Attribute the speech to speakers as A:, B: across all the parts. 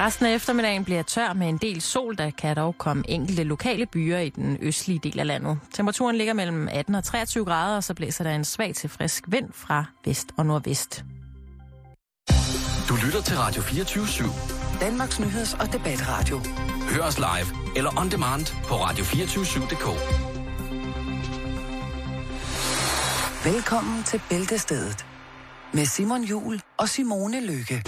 A: Resten af eftermiddagen bliver tør med en del sol, der kan dog komme enkelte lokale byer i den østlige del af landet. Temperaturen ligger mellem 18 og 23 grader, og så blæser der en svag til frisk vind fra vest og nordvest.
B: Du lytter til Radio 24 /7.
C: Danmarks Nyheds- og Debatradio.
B: Hør os live eller on demand på radio247.dk.
C: Velkommen til Bæltestedet med Simon Jul og Simone Lykke.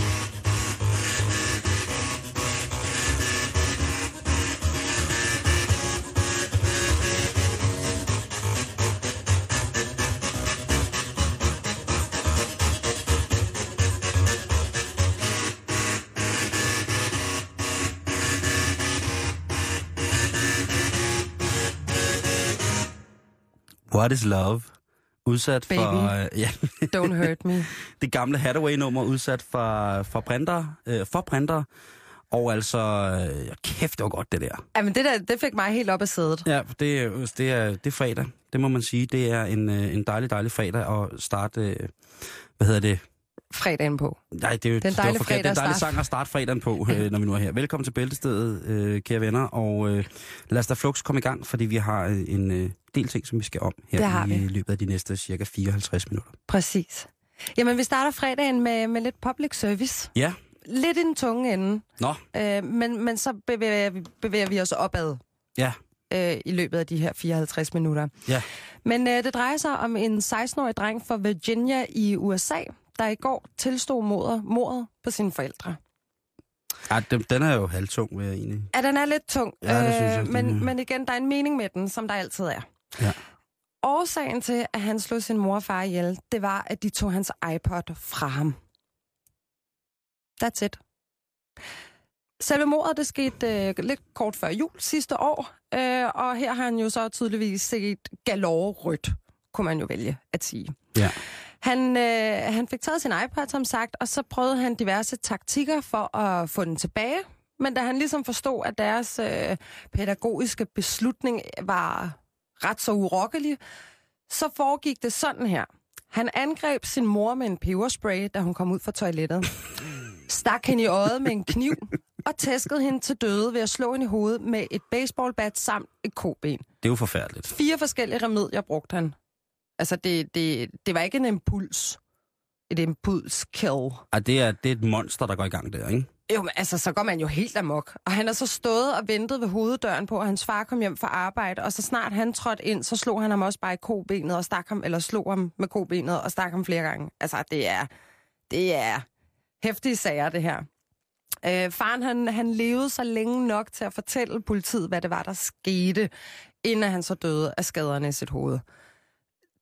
D: What is Love? Udsat
A: Baby.
D: for... Øh, ja,
A: Don't hurt me.
D: det gamle Hathaway-nummer udsat for, for printer, øh, for printer. Og altså, øh, kæft, det var godt det der.
A: Jamen, det der, det fik mig helt op af sædet.
D: Ja, det, er- det, er, det er fredag. Det må man sige. Det er en, øh, en dejlig, dejlig fredag at starte... Øh, hvad hedder det?
A: Fredagen på.
D: Nej, det er jo
A: Det er en
D: det var forkert.
A: fredag
D: Det er dejlig sang at starte fredagen på, øh, når vi nu er her. Velkommen til Bæltestedet, øh, kære venner. Og øh, lad os da flux komme i gang, fordi vi har øh, en øh, del ting, som vi skal om her i
A: vi.
D: løbet af de næste cirka 54 minutter.
A: Præcis. Jamen, vi starter fredagen med, med lidt public service.
D: Ja,
A: Lidt i den tunge ende.
D: nå,
A: Øh, men, men så bevæger vi, bevæger vi os opad
D: ja,
A: øh, i løbet af de her 54 minutter.
D: ja.
A: Men øh, det drejer sig om en 16-årig dreng fra Virginia i USA, der i går tilstod mordet, mordet på sine forældre.
D: Ej, den, den er jo halvtung, vil jeg egentlig.
A: Ja, den er lidt tung,
D: Ja, det synes jeg, den er.
A: men, men igen, der er en mening med den, som der altid er.
D: Ja.
A: Årsagen til, at han slog sin mor og far ihjel, det var, at de tog hans iPod fra ham. That's it. Selve mordet, det skete øh, lidt kort før jul sidste år, øh, og her har han jo så tydeligvis set galore rødt, kunne man jo vælge at sige.
D: Ja.
A: Han, øh, han fik taget sin iPad, som sagt, og så prøvede han diverse taktikker for at få den tilbage. Men da han ligesom forstod, at deres øh, pædagogiske beslutning var ret så urokkelig, så foregik det sådan her. Han angreb sin mor med en peberspray, da hun kom ud fra toilettet. Stak hende i øjet med en kniv og tæskede hende til døde ved at slå hende i hovedet med et baseballbat samt et koben.
D: Det er jo forfærdeligt.
A: Fire forskellige remedier brugte han. Altså, det, det, det var ikke en impuls. Et impulskill.
D: Ej, det er, det er et monster, der går i gang der, ikke?
A: Jo, men altså, så går man jo helt amok. Og han har så stået og ventet ved hoveddøren på, at hans far kom hjem fra arbejde, og så snart han trådte ind, så slog han ham også bare i kobenet og stak ham, eller slog ham med kobenet og stak ham flere gange. Altså, det er, det er hæftige sager, det her. Øh, faren, han, han levede så længe nok til at fortælle politiet, hvad det var, der skete, inden han så døde af skaderne i sit hoved.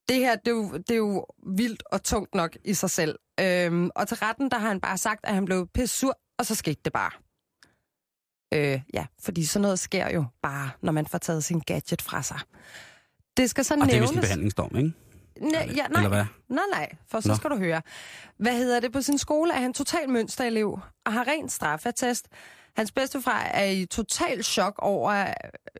A: Det her, det er, jo, det er jo vildt og tungt nok i sig selv. Øhm, og til retten, der har han bare sagt, at han blev pisse sur, og så skete det bare. Øh, ja, fordi sådan noget sker jo bare, når man får taget sin gadget fra sig. Det skal så
D: Og det er
A: nævnes...
D: vist en behandlingsdom, ikke?
A: Næ, ja, nej,
D: Eller hvad?
A: nej, nej, for så
D: Nå.
A: skal du høre. Hvad hedder det? På sin skole er han total mønsterelev og har rent straffetest. Hans bedstefar er i total chok over,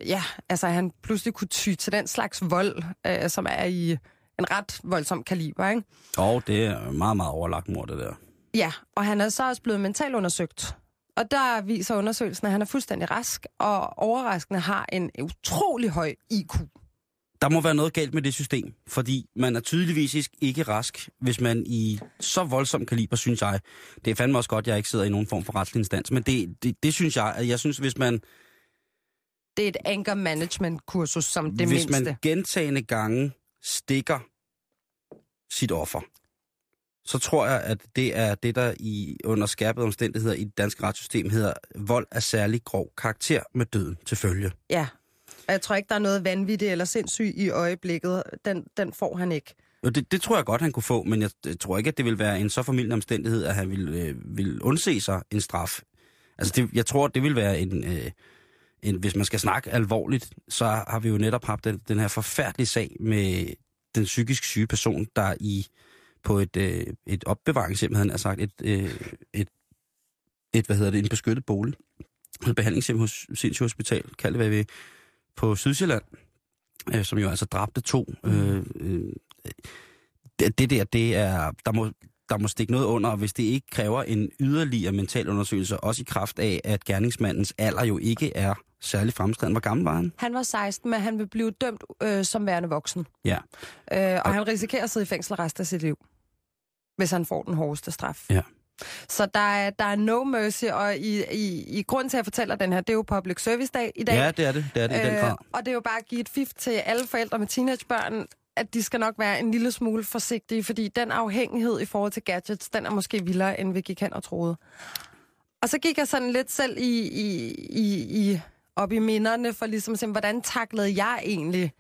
A: ja, altså, han pludselig kunne ty til den slags vold, øh, som er i en ret voldsom kaliber, ikke?
D: Og det er meget, meget overlagt mor, det der.
A: Ja, og han er så også blevet mentalt undersøgt. Og der viser undersøgelsen, at han er fuldstændig rask, og overraskende har en utrolig høj IQ.
D: Der må være noget galt med det system, fordi man er tydeligvis ikke rask, hvis man i så voldsom kaliber, synes jeg. Det er fandme også godt, at jeg ikke sidder i nogen form for retslig instans, men det, det, det synes jeg, at jeg synes, hvis man,
A: Det er et anger management kursus som det
D: hvis
A: mindste.
D: man gentagende gange stikker sit offer, så tror jeg, at det er det, der i under skærpede omstændigheder i det danske retssystem hedder vold af særlig grov karakter med døden til følge.
A: Ja. Og jeg tror ikke, der er noget vanvittigt eller sindssygt i øjeblikket. Den, den får han ikke.
D: Jo, det, det tror jeg godt, han kunne få, men jeg, jeg tror ikke, at det vil være en så formidlende omstændighed, at han vil, øh, vil undse sig en straf. Altså, det, jeg tror, det vil være en, øh, en... Hvis man skal snakke alvorligt, så har vi jo netop haft den, den her forfærdelige sag med den psykisk syge person, der i på et, øh, et opbevaringshjem, havde han sagt, et, øh, et, et, hvad hedder det, en beskyttet bolig, et behandlingshjem hos Sindssyg Hospital, kald det hvad vil, på Sydsjælland, øh, som jo altså dræbte to. Øh, øh, det, det der, det er, der må, der må stikke noget under, og hvis det ikke kræver en yderligere mental undersøgelse, også i kraft af, at gerningsmandens alder jo ikke er særlig fremskreden. Hvor gammel var han?
A: Han var 16, men han vil blive dømt øh, som værende voksen.
D: Ja.
A: Øh, og han risikerer at sidde i fængsel resten af sit liv, hvis han får den hårdeste straf.
D: Ja.
A: Så der er, der er no mercy, og i, i, i grund til, at jeg fortæller den her, det er jo Public Service Dag i dag.
D: Ja, det er det. Det er det i den grad.
A: og det er jo bare at give et fif til alle forældre med teenagebørn, at de skal nok være en lille smule forsigtige, fordi den afhængighed i forhold til gadgets, den er måske vildere, end vi gik hen og troede. Og så gik jeg sådan lidt selv i, i, i, i op i minderne for ligesom at se, hvordan taklede jeg egentlig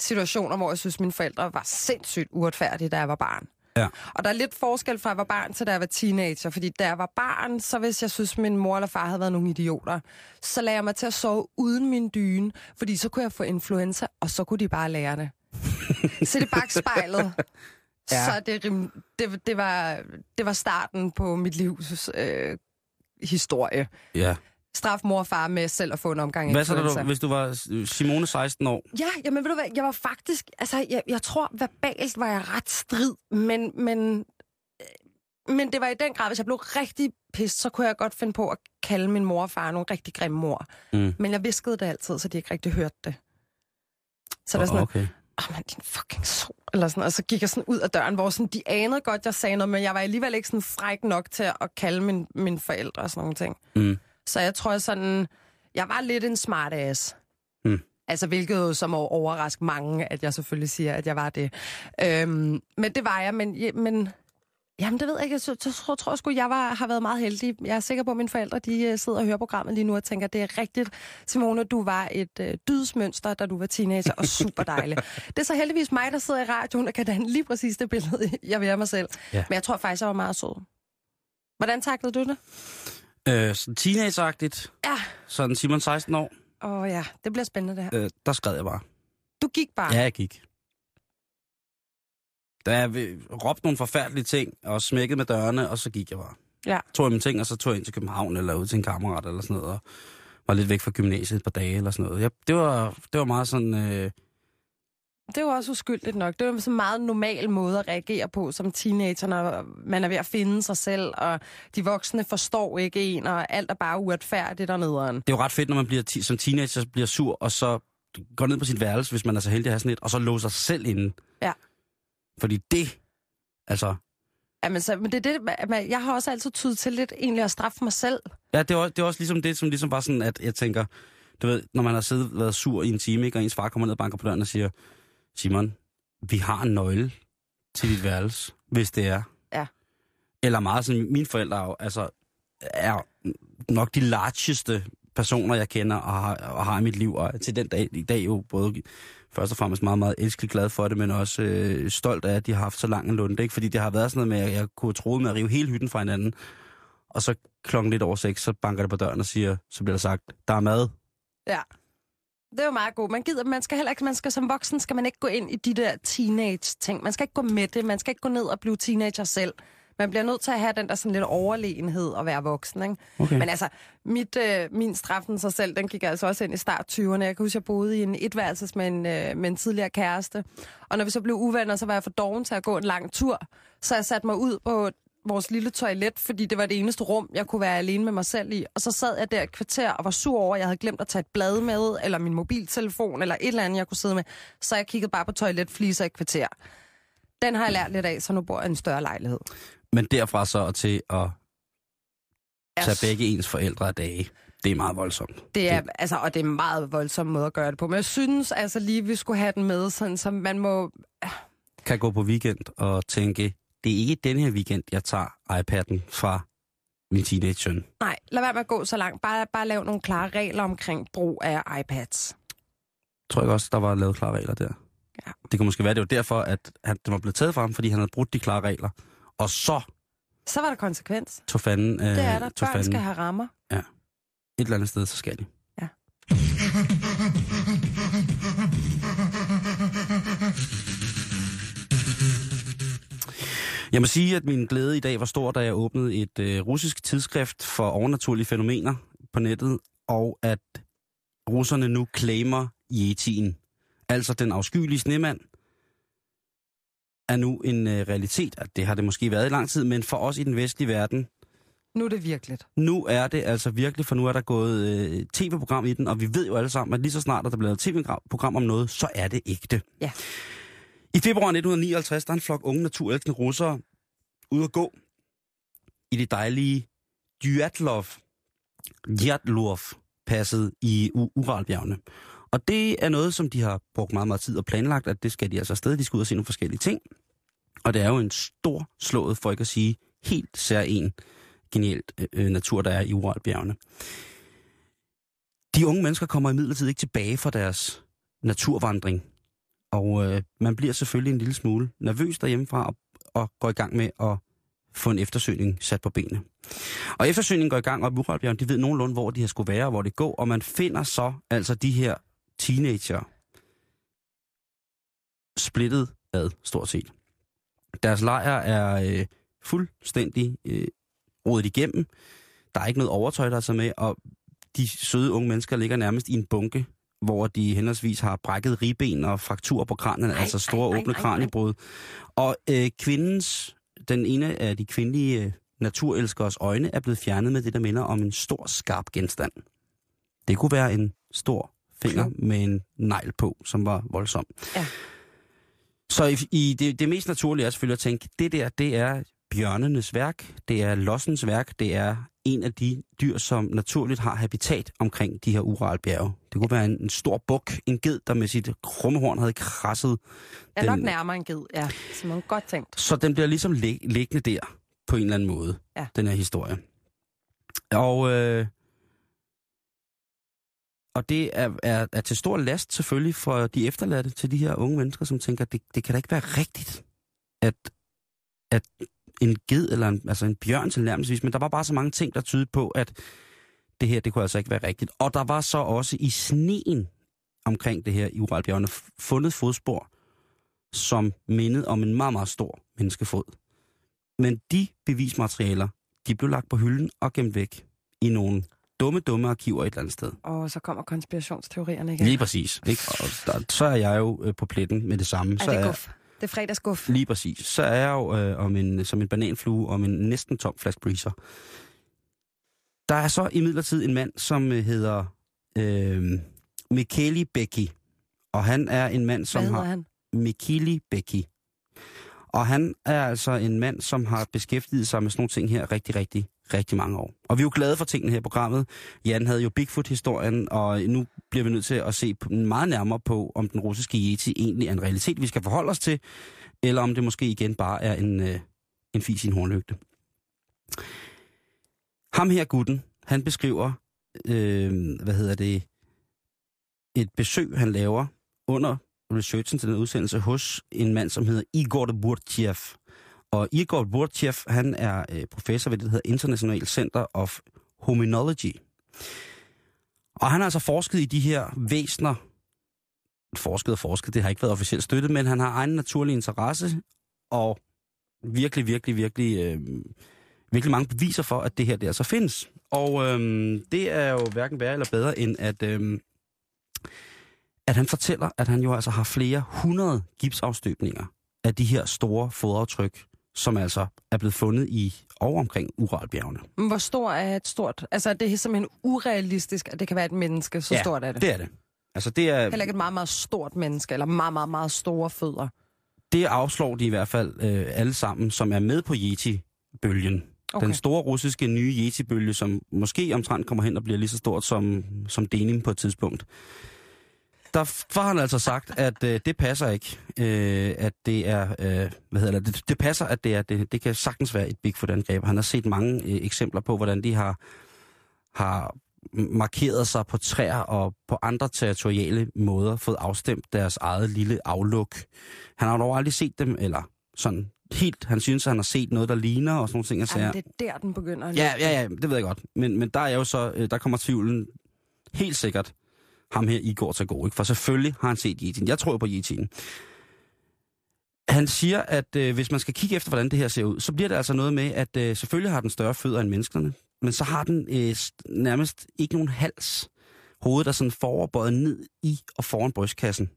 A: situationer, hvor jeg synes, mine forældre var sindssygt uretfærdige, da jeg var barn.
D: Ja.
A: Og der er lidt forskel fra, at jeg var barn til, da jeg var teenager. Fordi da jeg var barn, så hvis jeg synes, min mor eller far havde været nogle idioter, så lagde jeg mig til at sove uden min dyne, fordi så kunne jeg få influenza, og så kunne de bare lære det. så det bagspejlet.
D: Ja.
A: Så det, det, det, var, det var starten på mit livs øh, historie.
D: Ja.
A: Straf mor og far med selv at få en omgang
D: Hvad så, du, hvis du var Simone 16 år?
A: Ja, jamen ved du hvad, jeg var faktisk, altså jeg, jeg tror verbalt var jeg ret strid, men, men, øh, men det var i den grad, hvis jeg blev rigtig pist, så kunne jeg godt finde på at kalde min mor og far nogle rigtig grimme mor.
D: Mm.
A: Men jeg viskede det altid, så de ikke rigtig hørte det. Så der er sådan,
D: okay.
A: Åh oh, man, din fucking sol, eller sådan, og så gik jeg sådan ud af døren, hvor sådan, de anede godt, jeg sagde noget, men jeg var alligevel ikke sådan fræk nok til at kalde min, mine forældre og sådan nogle ting.
D: Mm.
A: Så jeg tror sådan, jeg var lidt en smart ass.
D: Hmm.
A: Altså, hvilket jo som overraske mange, at jeg selvfølgelig siger, at jeg var det. Øhm, men det var jeg, men, men jamen, det ved jeg ikke. Jeg tror, tror, sgu, jeg var, har været meget heldig. Jeg er sikker på, at mine forældre de øh, sidder og hører programmet lige nu og tænker, det er rigtigt. Simone, du var et øh, dydsmønster, da du var teenager, og super dejlig. det er så heldigvis mig, der sidder i radioen og kan danne lige præcis det billede, jeg vil af mig selv.
D: Ja.
A: Men jeg tror faktisk, jeg var meget sød. Hvordan taklede du det?
D: Øh, sådan teenageagtigt,
A: Ja.
D: sådan Simon 16 år,
A: Åh oh, ja, det bliver spændende det her.
D: øh, der skred jeg bare.
A: Du gik bare.
D: Ja, jeg gik. Da jeg råbte nogle forfærdelige ting, og smækkede med dørene, og så gik jeg bare.
A: Ja.
D: Tog jeg mine ting, og så tog jeg ind til København, eller ud til en kammerat, eller sådan noget, og var lidt væk fra gymnasiet et par dage, eller sådan noget. Jeg, det, var, det var meget sådan... Øh,
A: Det var også uskyldigt nok. Det var sådan en meget normal måde at reagere på som teenager, når man er ved at finde sig selv, og de voksne forstår ikke en, og alt er bare uretfærdigt og nederen.
D: det er jo ret fedt, når man bliver som teenager bliver sur, og så går ned på sit værelse, hvis man er så heldig at have sådan et, og så låser sig selv inde.
A: Ja.
D: Fordi det, altså...
A: Jamen, så, men det er det, man- jeg har også altid tydet til lidt egentlig at straffe mig selv.
D: Ja, det er, også, det er også ligesom det, som ligesom var sådan, at jeg tænker, du ved, når man har siddet været sur i en time, ikke, og ens far kommer ned og banker på døren og siger, Simon, vi har en nøgle til dit værelse, hvis det er.
A: Ja.
D: Eller meget sådan, mine forældre er, jo, altså, er nok de largeste personer, jeg kender og har, og har i mit liv, og til den dag i dag jo både først og fremmest meget, meget elskelig glad for det, men også øh, stolt af, at de har haft så lang en lunde. Ikke? Fordi det har været sådan noget med, at jeg kunne tro med at rive hele hytten fra hinanden, og så klokken lidt over seks, så banker det på døren og siger, så bliver der sagt, der er mad.
A: Ja. Det er jo meget godt. Man gider, man skal heller ikke, man skal som voksen, skal man ikke gå ind i de der teenage-ting. Man skal ikke gå med det. Man skal ikke gå ned og blive teenager selv. Man bliver nødt til at have den der sådan lidt overlegenhed og være voksen, ikke?
D: Okay.
A: Men altså, mit, øh, min straffen sig selv, den gik altså også ind i start 20'erne. Jeg kan huske, jeg boede i en etværelses med en, øh, med en tidligere kæreste. Og når vi så blev uvenner, så var jeg for doven til at gå en lang tur. Så jeg satte mig ud på vores lille toilet, fordi det var det eneste rum, jeg kunne være alene med mig selv i. Og så sad jeg der et kvarter og var sur over, at jeg havde glemt at tage et blad med, eller min mobiltelefon, eller et eller andet, jeg kunne sidde med. Så jeg kiggede bare på toiletfliser i et kvarter. Den har jeg lært lidt af, så nu bor jeg i en større lejlighed.
D: Men derfra så til at tage
A: Jeg
D: begge ens forældre af dage, det er meget voldsomt.
A: Det er, altså, og det er en meget voldsom måde at gøre det på. Men jeg synes altså lige, vi skulle have den med, sådan, så man må...
D: Kan gå på weekend og tænke, det er ikke den her weekend, jeg tager iPad'en fra min teenage søn.
A: Nej, lad være med at gå så langt. Bare, bare lav nogle klare regler omkring brug af iPads.
D: Tror jeg også, der var lavet klare regler der.
A: Ja.
D: Det kan måske være, det var derfor, at han, det var blevet taget fra ham, fordi han havde brudt de klare regler. Og så
A: Så var der konsekvens.
D: tog fanden... Øh,
A: Det er der.
D: tog
A: Børn
D: fanden
A: skal have rammer.
D: et eller andet sted, så skal de.
A: Ja.
D: Jeg må sige, at min glæde i dag var stor, da jeg åbnede et øh, russisk tidsskrift for overnaturlige fænomener på nettet, og at russerne nu claimer Yetien, altså den afskyelige snemand, er nu en øh, realitet. At Det har det måske været i lang tid, men for os i den vestlige verden,
A: Nu er det virkeligt.
D: nu er det altså virkelig, for nu er der gået øh, tv-program i den, og vi ved jo alle sammen, at lige så snart, at der bliver lavet tv-program om noget, så er det ægte.
A: Ja.
D: I februar 1959, der er en flok unge naturelskende russere ude at gå i det dejlige Dyatlov, Dyatlov passet i U- Uralbjergene. Og det er noget, som de har brugt meget, meget tid og planlagt, at det skal de altså afsted. De skal ud og se nogle forskellige ting. Og det er jo en stor slået, for ikke at sige helt særlig genialt øh, øh, natur, der er i Uralbjergene. De unge mennesker kommer imidlertid ikke tilbage fra deres naturvandring. Og øh, man bliver selvfølgelig en lille smule nervøs derhjemmefra og, og går i gang med at få en eftersøgning sat på benene. Og eftersøgningen går i gang op i Uralbjergene. De ved nogenlunde, hvor de har skulle være og hvor det går. Og man finder så altså de her teenager splittet ad, stort set. Deres lejr er øh, fuldstændig øh, rodet igennem. Der er ikke noget overtøj, der er med, og de søde unge mennesker ligger nærmest i en bunke, hvor de henholdsvis har brækket ribben og frakturer på kranen,
A: Ej,
D: altså store
A: ej, ej,
D: åbne kraniebrud. Og øh, kvindens, den ene af de kvindelige øh, naturelskers øjne er blevet fjernet med det, der minder om en stor, skarp genstand. Det kunne være en stor finger
A: Klo.
D: med en negl på, som var voldsom.
A: Ja.
D: Så i, i det, det mest naturlige er selvfølgelig at tænke, det der, det er bjørnenes værk, det er lossens værk, det er en af de dyr, som naturligt har habitat omkring de her uralbjerge. Det kunne være en, en stor buk, en ged, der med sit krummehorn havde krasset.
A: Er
D: Den-
A: nok nærmere en ged, ja. Simon, godt tænkt.
D: Så den bliver ligesom lig, liggende der på en eller anden måde,
A: Ja.
D: den her historie. Og, øh, og det er, er, er til stor last selvfølgelig for de efterladte til de her unge mennesker, som tænker, det, det kan da ikke være rigtigt, at, at en ged eller en, altså en bjørn tilnærmelsesvis, men der var bare så mange ting, der tydede på, at det her, det kunne altså ikke være rigtigt. Og der var så også i sneen omkring det her i Uralbjergene fundet fodspor, som mindede om en meget, meget stor menneskefod. Men de bevismaterialer, de blev lagt på hylden og gemt væk i nogle dumme, dumme arkiver et eller andet sted.
A: Og så kommer konspirationsteorierne igen.
D: Lige præcis. Ikke? Og der, så er jeg jo øh, på pletten med det samme. Så
A: det er
D: er,
A: guf. Det er fredagsguf.
D: Lige præcis. Så er jeg jo øh, om en, som en bananflue om en næsten tom flaske breezer. Der er så imidlertid en mand, som øh, hedder øh, Micheli Becky. Og han er en mand, som har...
A: han?
D: Micheli Becky. Og han er altså en mand, som har beskæftiget sig med sådan nogle ting her rigtig, rigtig, rigtig mange år. Og vi er jo glade for tingene her i programmet. Jan havde jo Bigfoot-historien, og nu bliver vi nødt til at se meget nærmere på, om den russiske Yeti egentlig er en realitet, vi skal forholde os til, eller om det måske igen bare er en, øh, en fis i en hornlygte. Ham her gutten, han beskriver, øh, hvad hedder det, et besøg, han laver under researchen til den udsendelse hos en mand, som hedder Igor Burtjev. Og Igor Burtjev, han er øh, professor ved det, der hedder International Center of Hominology. Og han har altså forsket i de her væsner, forsket og forsket, det har ikke været officielt støttet, men han har egen naturlig interesse, og virkelig, virkelig, virkelig, øh, virkelig mange beviser for, at det her der så altså findes. Og øh, det er jo hverken værre eller bedre, end at, øh, at han fortæller, at han jo altså har flere hundrede gipsafstøbninger af de her store fodaftryk, som altså er blevet fundet i og omkring Uralbjergene.
A: Hvor stor er et stort... Altså, det er simpelthen urealistisk, at det kan være et menneske. Så
D: Ja,
A: stort er det.
D: Det er det. Altså det er,
A: Heller ikke et meget, meget stort menneske, eller meget, meget, meget store fødder.
D: det afslår de i hvert fald øh, alle sammen, som er med på Yeti-bølgen. Okay. Den store russiske nye Yeti-bølge, som måske omtrent kommer hen og bliver lige så stort som, som denim på et tidspunkt. Der har han altså sagt, at øh, det passer ikke, øh, at det er, øh, hvad hedder det, det, det passer, at det er, det, det kan sagtens være et Bigfoot-angreb. Han har set mange øh, eksempler på, hvordan de har, har markeret sig på træer og på andre territoriale måder, fået afstemt deres eget lille afluk. Han har dog aldrig set dem, eller sådan helt, han synes, at han har set noget, der ligner og sådan nogle ting.
A: Jamen, det er der, den begynder at
D: Ja, ja, ja, det ved jeg godt. Men, men der er jo så, øh, der kommer tvivlen helt sikkert ham her Igor til ikke? For selvfølgelig har han set Yeti'en. Jeg tror på Yeti'en. Han siger, at øh, hvis man skal kigge efter, hvordan det her ser ud, så bliver det altså noget med, at øh, selvfølgelig har den større fødder end menneskerne, men så har den øh, nærmest ikke nogen hals. Hovedet er sådan foroverbøjet ned i og foran brystkassen.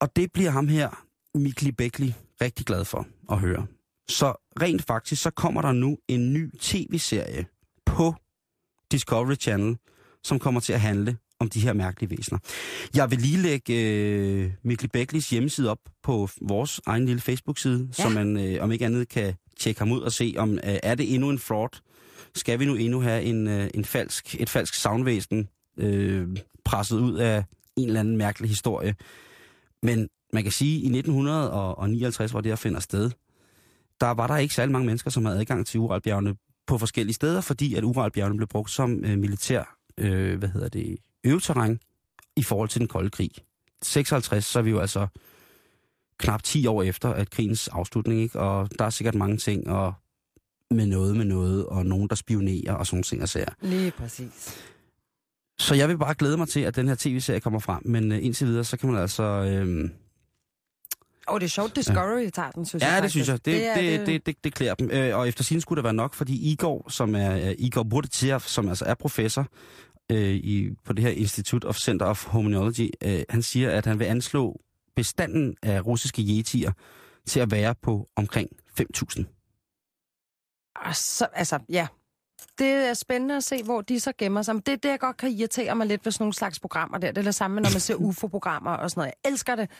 D: Og det bliver ham her, Mikli Bekli, rigtig glad for at høre. Så rent faktisk, så kommer der nu en ny tv-serie på Discovery Channel, som kommer til at handle om de her mærkelige væsener. Jeg vil lige lægge øh, Mikkel Beklis hjemmeside op på vores egen lille Facebook-side, ja. så man øh, om ikke andet kan tjekke ham ud og se, om øh, er det endnu en fraud? Skal vi nu endnu have en, øh, en falsk, et falsk savnvæsen øh, presset ud af en eller anden mærkelig historie? Men man kan sige, at i 1959, hvor det her finder sted, der var der ikke særlig mange mennesker, som havde adgang til Uralbjergene på forskellige steder, fordi at Uralbjergene blev brugt som øh, militær, øh, hvad hedder det, øveterræn i forhold til den kolde krig. 56, så er vi jo altså knap 10 år efter at krigens afslutning, ikke? og der er sikkert mange ting, og med noget med noget, og nogen, der spionerer og sådan ting og sager.
A: Lige præcis.
D: Så jeg vil bare glæde mig til, at den her tv-serie kommer frem, men øh, indtil videre, så kan man altså... Øh,
A: Åh, oh, det er sjovt, Discovery ja. tager den, synes
D: ja,
A: jeg
D: det synes jeg. Det,
A: Det
D: det, det,
A: det-
D: det, det, klæder dem. Øh, og efter sin skulle det være nok, fordi Igor, som er Igor Burditsev, som altså er professor øh, i, på det her Institute of Center of Hominology, øh, han siger, at han vil anslå bestanden af russiske yetier til at være på omkring 5.000.
A: Og så, altså, ja. Det er spændende at se, hvor de så gemmer sig. Men det er det, jeg godt kan irritere mig lidt ved sådan nogle slags programmer der. Det er det samme, når man ser UFO-programmer og sådan noget. Jeg elsker det.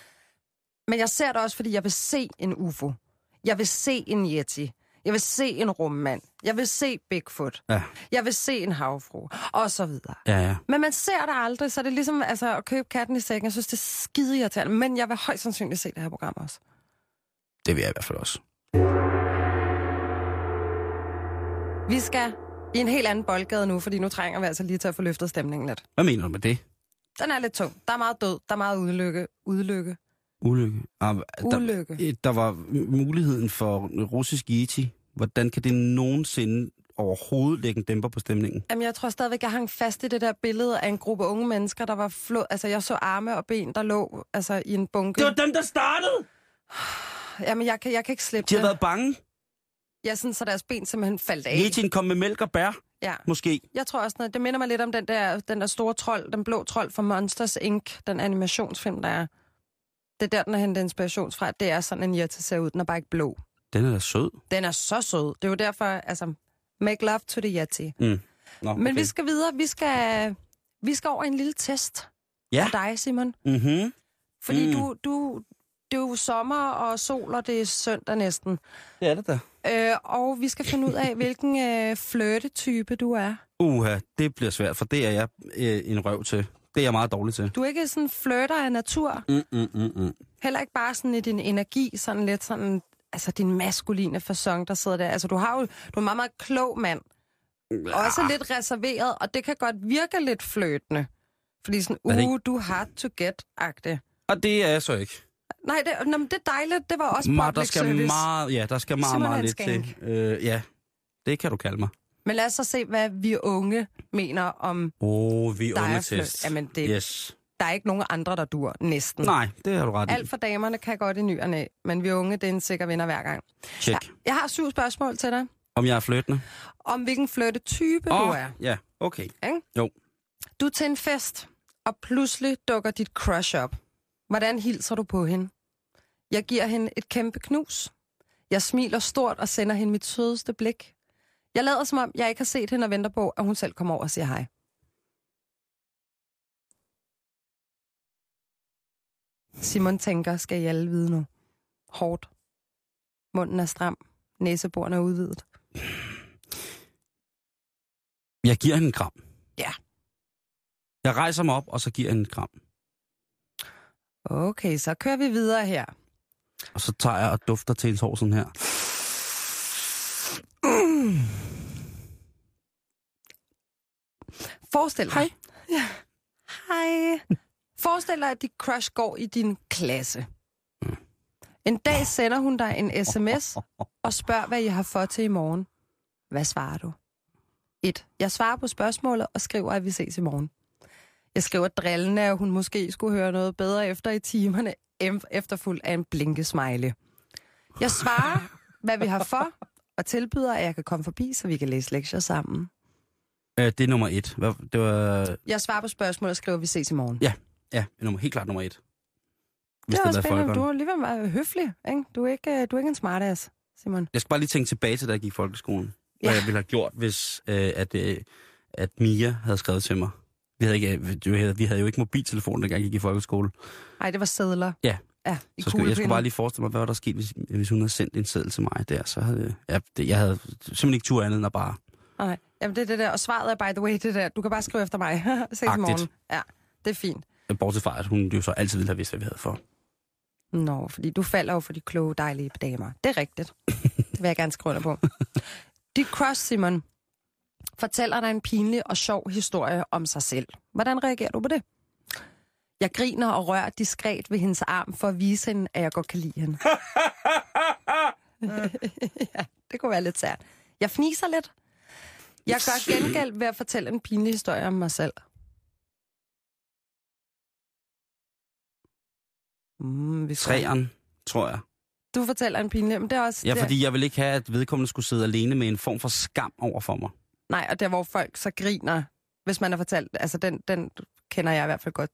A: Men jeg ser det også, fordi jeg vil se en UFO. Jeg vil se en Yeti. Jeg vil se en rummand. Jeg vil se Bigfoot.
D: Ja,
A: Jeg vil se en havfru. Og så videre.
D: ja, ja.
A: Men man ser det aldrig, så det er ligesom altså, at købe katten i sækken. Jeg synes, det er skide irriterende. Men jeg vil højst sandsynligt se det her program også.
D: Det vil jeg i hvert fald også.
A: Vi skal i en helt anden boldgade nu, fordi nu trænger vi altså lige til at få løftet stemningen lidt.
D: Hvad mener du med det?
A: Den er lidt tung. Der er meget død. Der er meget udlykke. Udlykke.
D: Ulykke. Ah, der,
A: Ulykke.
D: øh, der var muligheden for russisk yeti. Hvordan kan det nogensinde overhovedet lægge en dæmper på stemningen?
A: Jamen, jeg tror stadigvæk, jeg hang fast i det der billede af en gruppe unge mennesker, der var flå... Altså, jeg så arme og ben, der lå altså, i en bunke.
D: dem, der startede!
A: Jamen, jeg kan, jeg kan ikke slippe
D: De har
A: det.
D: været bange.
A: Ja, sådan, så deres ben simpelthen faldt af.
D: Yetien kom med mælk og bær,
A: Ja.
D: måske.
A: Jeg tror også, noget, det minder mig lidt om den der, den der store trold, den blå trold fra Monsters Inc., den animationsfilm, der er. Det er der, den har hentet inspiration fra. Det er sådan en Yeti ser ud. Den er bare ikke blå.
D: Den er da sød.
A: Den er så sød. Det er jo derfor, altså, make love to the Yeti.
D: Mm. Nå,
A: Men vi skal videre. Vi skal, vi skal over en lille test
D: Ja.
A: for dig, Simon.
D: Mm-hmm.
A: Fordi
D: mm.
A: du, du, det er jo sommer og sol, og det er søndag næsten.
D: Det er det da.
A: Øh, og vi skal finde ud af, hvilken øh, flirtetype du er.
D: Uha, det bliver svært, for det er jeg øh, en røv til. Det er jeg meget dårlig til.
A: Du er ikke sådan flirter af natur.
D: Mm, mm, mm, mm.
A: Heller ikke bare sådan i din energi, sådan lidt sådan, altså din maskuline fasong, der sidder der. Altså du har jo, du er en meget, meget klog mand. Også lidt reserveret, og det kan godt virke lidt fløtende. Fordi sådan, uh, du har to get-agtigt.
D: Og det er jeg så ikke.
A: Nej, det, nå, det er dejligt. Det var også
D: Ma, der
A: public
D: skal
A: service.
D: meget, ja, der skal meget, meget lidt til. Øh, ja, det kan du kalde mig.
A: Men lad os så se, hvad vi unge mener om...
D: Åh, oh, vi unge test.
A: Jamen, det-
D: Yes.
A: Der er ikke nogen andre, der dur næsten.
D: Nej, det har du ret i.
A: Alt for damerne kan godt i ny og næ, men vi unge, det er en sikker vinder hver gang.
D: Tjek.
A: Ja, jeg har syv spørgsmål til dig,
D: Om jeg er flyttende?
A: om hvilken flirtetype
D: Åh,
A: du er.
D: Ja, okay.
A: Ikke?
D: Jo.
A: Du er til en fest, og pludselig dukker dit crush op. Hvordan hilser du på hende? Jeg giver hende et kæmpe knus. Jeg smiler stort og sender hende mit sødeste blik. Jeg lader som om, jeg ikke har set hende og venter på, at hun selv kommer over og siger hej. Simon tænker, skal I alle vide nu. Hårdt. Munden er stram. Næseborene er udvidet.
D: Jeg giver hende en kram.
A: Ja.
D: Jeg rejser mig op, og så giver hende en kram.
A: Okay, så kører vi videre her.
D: Og så tager jeg og dufter til hendes hår sådan her.
A: Forestil dig. Hej. Ja. Hej. Forestil dig, at dit crush går i din klasse. En dag sender hun dig en sms og spørger, hvad I har fået til i morgen. Hvad svarer du? 1. Jeg svarer på spørgsmålet og skriver, at vi ses i morgen. Jeg skriver drillende, at hun måske skulle høre noget bedre efter i timerne, efterfuldt af en blinke smiley. Jeg svarer, hvad vi har for, og tilbyder, at jeg kan komme forbi, så vi kan læse lektier sammen.
D: Øh, det er nummer et. Hvad, det var...
A: Jeg svarer på spørgsmålet og skriver, at vi ses i morgen.
D: Ja, ja, nummer, helt klart nummer et.
A: Det er
D: det
A: også
D: er
A: spændende. Du er alligevel meget høflig, ikke? Du er ikke, øh, du er ikke en smartass, Simon.
D: Jeg skal bare lige tænke tilbage til, da jeg gik i folkeskolen. Hvad
A: Ja.
D: jeg ville have gjort, hvis øh, at, øh, at Mia havde skrevet til mig. Vi havde, ikke, øh, vi havde, vi havde jo ikke mobiltelefon, dengang jeg gik i folkeskole.
A: Nej, det var sædler.
D: Ja.
A: Ja, i
D: Så skulle, jeg skulle bare lige forestille mig, hvad var der sket, hvis, hvis hun havde sendt en seddel til mig der. Så havde ja, det, jeg havde simpelthen ikke tur andet end at bare...
A: Nej, jamen det er det der. Og svaret er, by the way, det der. Du kan bare skrive efter mig. Ses i
D: Agtigt.
A: morgen. Ja, det er fint.
D: Bortset fra, at hun jo så altid ville have vidst, hvad vi havde for.
A: Nå, fordi du falder jo for de kloge, dejlige damer. Det er rigtigt. Det vil jeg gerne skrive under på. Dit crush, Simon, fortæller dig en pinlig og sjov historie om sig selv. Hvordan reagerer du på det? Jeg griner og rører diskret ved hendes arm for at vise hende, at jeg godt kan lide hende. ja, det kunne være lidt sært. Jeg fniser lidt. Jeg gør gengæld ved at fortælle en pinlig historie om mig selv. Mm, vi
D: Træeren, tror jeg.
A: Du fortæller en pinlig, men det er også...
D: Ja,
A: der,
D: fordi jeg vil ikke have, at vedkommende skulle sidde alene med en form for skam over for mig.
A: Nej, og der hvor folk så griner, hvis man har fortalt... Altså, den, den kender jeg i hvert fald godt.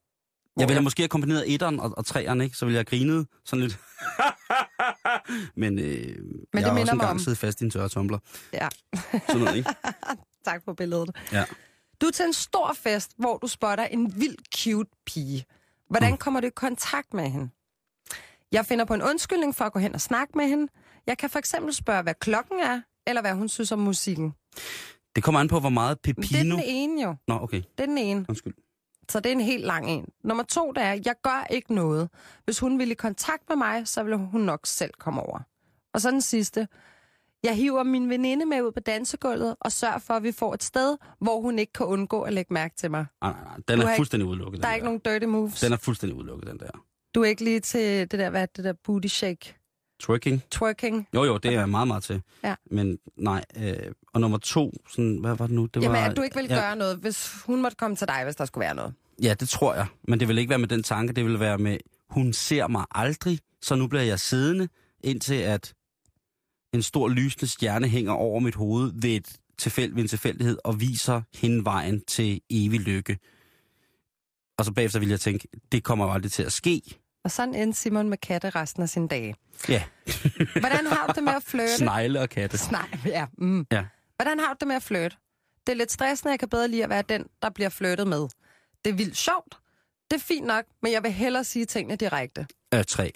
D: Jeg ville have måske have kombineret etteren og, og treeren, ikke? Så ville jeg have grinet sådan lidt. Men, øh, jeg
A: det
D: har
A: minder
D: også engang
A: om-
D: siddet fast i en tørre tumbler.
A: Ja.
D: Sådan noget, ikke?
A: Tak for billedet.
D: Ja.
A: Du er til en stor fest, hvor du spotter en vild cute pige. Hvordan
D: Mm.
A: kommer du i kontakt med hende? Jeg finder på en undskyldning for at gå hen og snakke med hende. Jeg kan for eksempel spørge, hvad klokken er, eller hvad hun synes om musikken.
D: Det kommer an på, hvor meget
A: Men Det er
D: pepino...
A: den ene jo.
D: Nå, okay.
A: Det er den ene.
D: Undskyld.
A: Så det er en helt lang en. Nummer to, det er, jeg gør ikke noget. Hvis hun vil i kontakt med mig, så vil hun nok selv komme over. Og så den sidste. Jeg hiver min veninde med ud på dansegulvet og sørger for, at vi får et sted, hvor hun ikke kan undgå at lægge mærke til mig.
D: Nej, nej, nej. Den
A: Du
D: er
A: har ikke-
D: fuldstændig udelukket.
A: Der er
D: den
A: ikke nogen dirty moves.
D: Den er fuldstændig udelukket, den der.
A: Du er ikke lige til det der, hvad det der booty shake,
D: Twerking?
A: twerking.
D: Jo, jo, det er jeg meget, meget til.
A: Ja.
D: Men nej. Øh, og nummer to, sådan, hvad var det nu? Det
A: Jamen,
D: var,
A: at du ikke vil
D: ja,
A: gøre noget, hvis hun måtte komme til dig, hvis der skulle være noget.
D: Ja, det tror jeg. Men det vil ikke være med den tanke. Det vil være med, hun ser mig aldrig, så nu bliver jeg siddende, indtil at en stor lysende stjerne hænger over mit hoved ved, et tilfæld, ved en tilfældighed og viser hende vejen til evig lykke. Og så bagefter vil jeg tænke, det kommer jo aldrig til at ske.
A: Og sådan endte Simon med katte resten af sine dage.
D: Ja,
A: Hvordan har du det med at flirte?
D: snegle og katte.
A: Nej, ja. Mm.
D: Ja.
A: Hvordan har du det med at flirte? Det er lidt stressende, jeg kan bedre lide at være den, der bliver flirtet med. Det er vildt sjovt. Det er fint nok, men jeg vil hellere sige tingene direkte.
D: Øh, tre.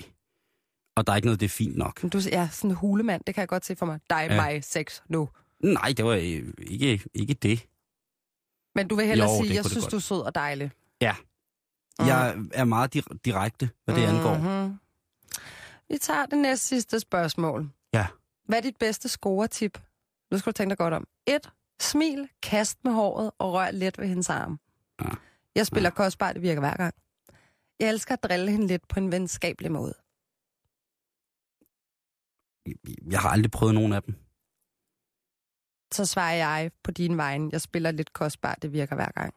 D: Og der er ikke noget, det er fint nok.
A: Du er sådan en hulemand, det kan jeg godt se for mig. Dig,
D: Ja.
A: mig, sex, nu.
D: Nej, det var øh, ikke, ikke det.
A: Men du vil hellere
D: Jo,
A: sige, jeg synes,
D: godt.
A: du er sød og dejlig.
D: Ja.
A: Mm.
D: Jeg er meget dir- direkte, hvad det angår.
A: Mhm. Vi tager det næste sidste spørgsmål.
D: Ja.
A: Hvad er dit bedste scoretip? Nu skal du tænke dig godt om. 1. Smil, kast med håret og rør let ved hendes arm.
D: Ja.
A: Jeg spiller ja. kostbart, det virker hver gang. Jeg elsker at drille hende lidt på en venskabelig måde.
D: Jeg har aldrig prøvet nogen af dem.
A: Så svarer jeg på din vegne. Jeg spiller lidt kostbart, det virker hver gang.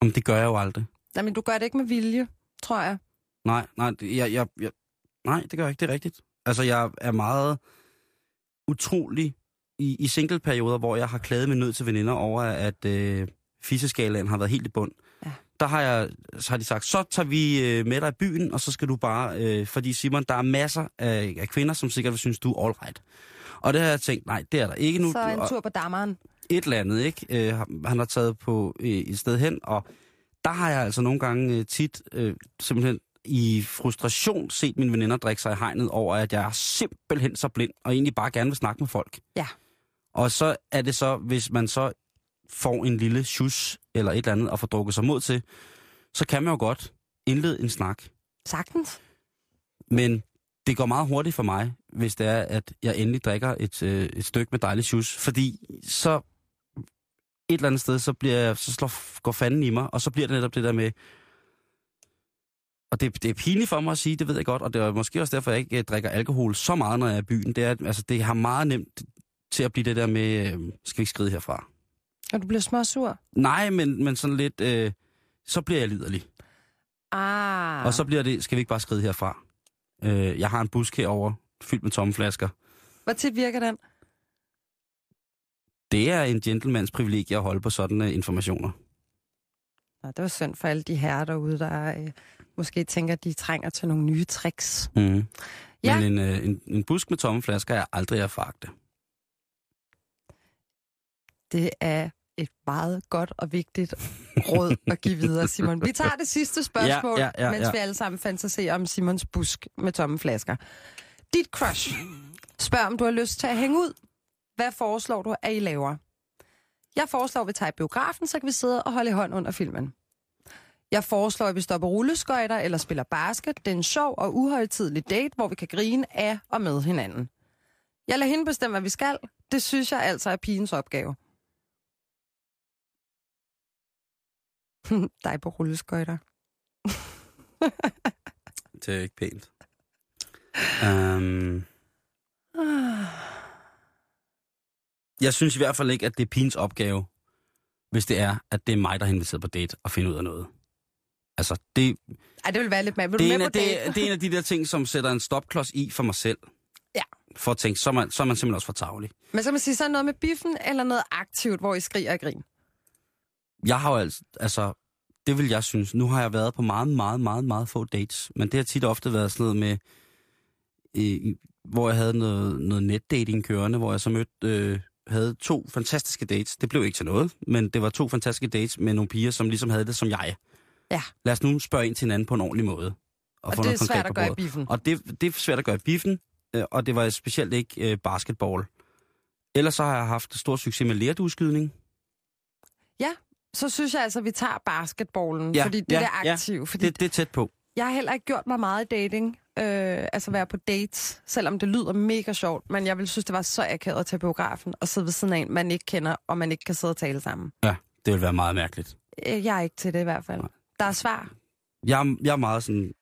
D: Om det gør jeg jo aldrig.
A: Nej, men du gør det ikke med vilje, tror jeg.
D: Nej, nej, jeg, jeg, jeg, nej, det gør jeg ikke, det er rigtigt. Altså, jeg er meget utrolig i, i singleperioder, hvor jeg har klaget min nød til veninder over, at øh, fiseskalaen har været helt i bund.
A: Ja.
D: Der har, jeg, så har de sagt, så tager vi øh, med dig i byen, og så skal du bare... Øh, fordi Simon, der er masser af, af kvinder, som sikkert vil synes, du er all right. Og det har jeg tænkt, nej, det er der ikke nu.
A: Så en tur på dammeren.
D: et eller andet, ikke? Øh, han- han har taget på øh, et sted hen, og der har jeg altså nogle gange øh, tit øh, simpelthen i frustration set mine veninder drikke sig i hegnet over, at jeg er simpelthen så blind, og egentlig bare gerne vil snakke med folk.
A: Ja.
D: Og så er det så, hvis man så får en lille shus eller et eller andet, og får drukket sig mod til, så kan man jo godt indlede en snak.
A: Sagtens.
D: Men det går meget hurtigt for mig, hvis det er, at jeg endelig drikker et, øh, et stykke med dejlig juice. Fordi så et eller andet sted, så, bliver jeg, så slår, går fanden i mig, og så bliver det netop det der med... Og det, det er pinligt for mig at sige, det ved jeg godt, og det er måske også derfor, jeg ikke øh, drikker alkohol så meget, når jeg er i byen. Det, er, altså, det har meget nemt til at blive det der med, øh, skal vi ikke skride herfra?
A: Og du bliver småsur.
D: Nej, men, men sådan lidt, øh, så bliver jeg liderlig.
A: Ah.
D: Og så bliver det, skal vi ikke bare skride herfra? Øh, jeg har en busk herover fyldt med tomme flasker.
A: Hvor tit virker den?
D: Det er en gentlemans privilegie at holde på sådanne informationer.
A: Nå, det var synd for alle de herrer derude, der øh, måske tænker, at de trænger til nogle nye tricks.
D: Mm.
A: Ja.
D: Men en, øh, en, en busk med tomme flasker er aldrig at fragte.
A: Det er et meget godt og vigtigt råd at give videre, Simon. Vi tager det sidste spørgsmål,
D: Ja, ja, ja,
A: mens
D: ja.
A: vi alle sammen fantaserer om Simons busk med tomme flasker. Dit crush. Spørg, om du har lyst til at hænge ud. Hvad foreslår du, at I laver? Jeg foreslår, at vi tager i biografen, så kan vi sidde og holde i hånd under filmen. Jeg foreslår, at vi stopper rulleskøjter eller spiller basket. Det er en sjov og uhøjtidlig date, hvor vi kan grine af og med hinanden. Jeg lader hende bestemme, hvad vi skal. Det synes jeg altså er pigens opgave. Dig på rulleskøjter.
D: Det er ikke pænt. Um, jeg synes i hvert fald ikke, at det er pigens opgave, hvis det er, at det er mig, der har inviteret på date og finder ud af noget. Altså, det,
A: Ej, det vil være lidt med. Vil
D: det,
A: du
D: er en af, det, det er en af de der ting, som sætter en stopklods i for mig selv.
A: Ja.
D: For at tænke, så er man, så er man simpelthen også for tavlig.
A: Men så kan man sige, så er noget med biffen, eller noget aktivt, hvor I skriger og grin.
D: Jeg har jo altså, altså, det vil jeg synes. Nu har jeg været på meget, meget, meget, meget få dates. Men det har tit ofte været sådan noget med, øh, hvor jeg havde noget, noget netdating kørende, hvor jeg så mødte, øh, havde to fantastiske dates. Det blev ikke til noget, men det var to fantastiske dates med nogle piger, som ligesom havde det som jeg.
A: Ja.
D: Lad os nu spørge ind til hinanden på en ordentlig måde. Og,
A: Og
D: få
A: det
D: noget
A: er svært at gøre i biffen.
D: Og det, det er svært at gøre i biffen, øh, og det var specielt ikke øh, basketball. Ellers så har jeg haft stor succes med lærdueskydning.
A: Så synes jeg altså, at vi tager basketballen,
D: Ja,
A: fordi det
D: ja,
A: er
D: ja.
A: aktivt. Fordi
D: Det, det er tæt på.
A: Jeg har heller ikke gjort mig meget i dating, øh, altså være på dates, selvom det lyder mega sjovt, men jeg vil synes, det var så akavet at tage biografen og sidde ved siden af en, man ikke kender, og man ikke kan sidde og tale sammen.
D: Ja, det vil være meget mærkeligt.
A: Øh, Jeg er ikke til det i hvert fald. Der er svar.
D: Jeg, jeg er meget sådan,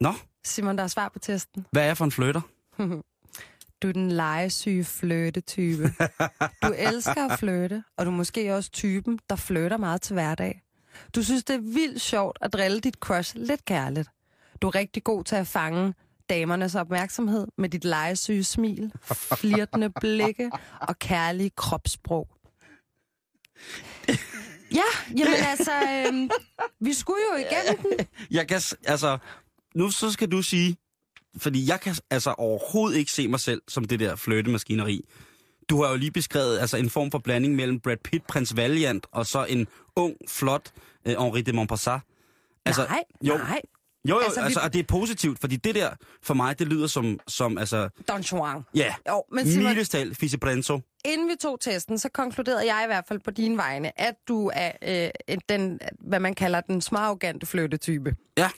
D: nå,
A: Simon, der er svar på testen.
D: hvad er jeg for en flytter?
A: Du er den legesyge flirte-type. Du elsker at flirte, og du er måske også typen, der flirter meget til hverdag. Du synes, det er vildt sjovt at drille dit crush lidt kærligt. Du er rigtig god til at fange damernes opmærksomhed med dit legesyge smil, flirtende blikke og kærlige kropssprog. Ja, jamen altså, øhm, vi skulle jo igennem den.
D: Jeg kan, altså, nu så skal du sige, fordi jeg kan altså overhovedet ikke se mig selv som det der flirtemaskineri. Du har jo lige beskrevet altså en form for blanding mellem Brad Pitt, prins Valiant, og så en ung, flot øh, Henri de Montpassat. Altså,
A: nej,
D: jo,
A: nej.
D: Jo, jo,
A: Altså,
D: altså,
A: vi-
D: og det er positivt, fordi det der, for mig, det lyder som, som altså,
A: Don Juan.
D: ja,
A: Jo, men Simon,
D: milestal, Fise Brenzo.
A: inden vi tog testen, så konkluderede jeg i hvert fald på dine vegne, at du er øh, en- den, hvad man kalder den smarrogante flyttetype.
D: Ja.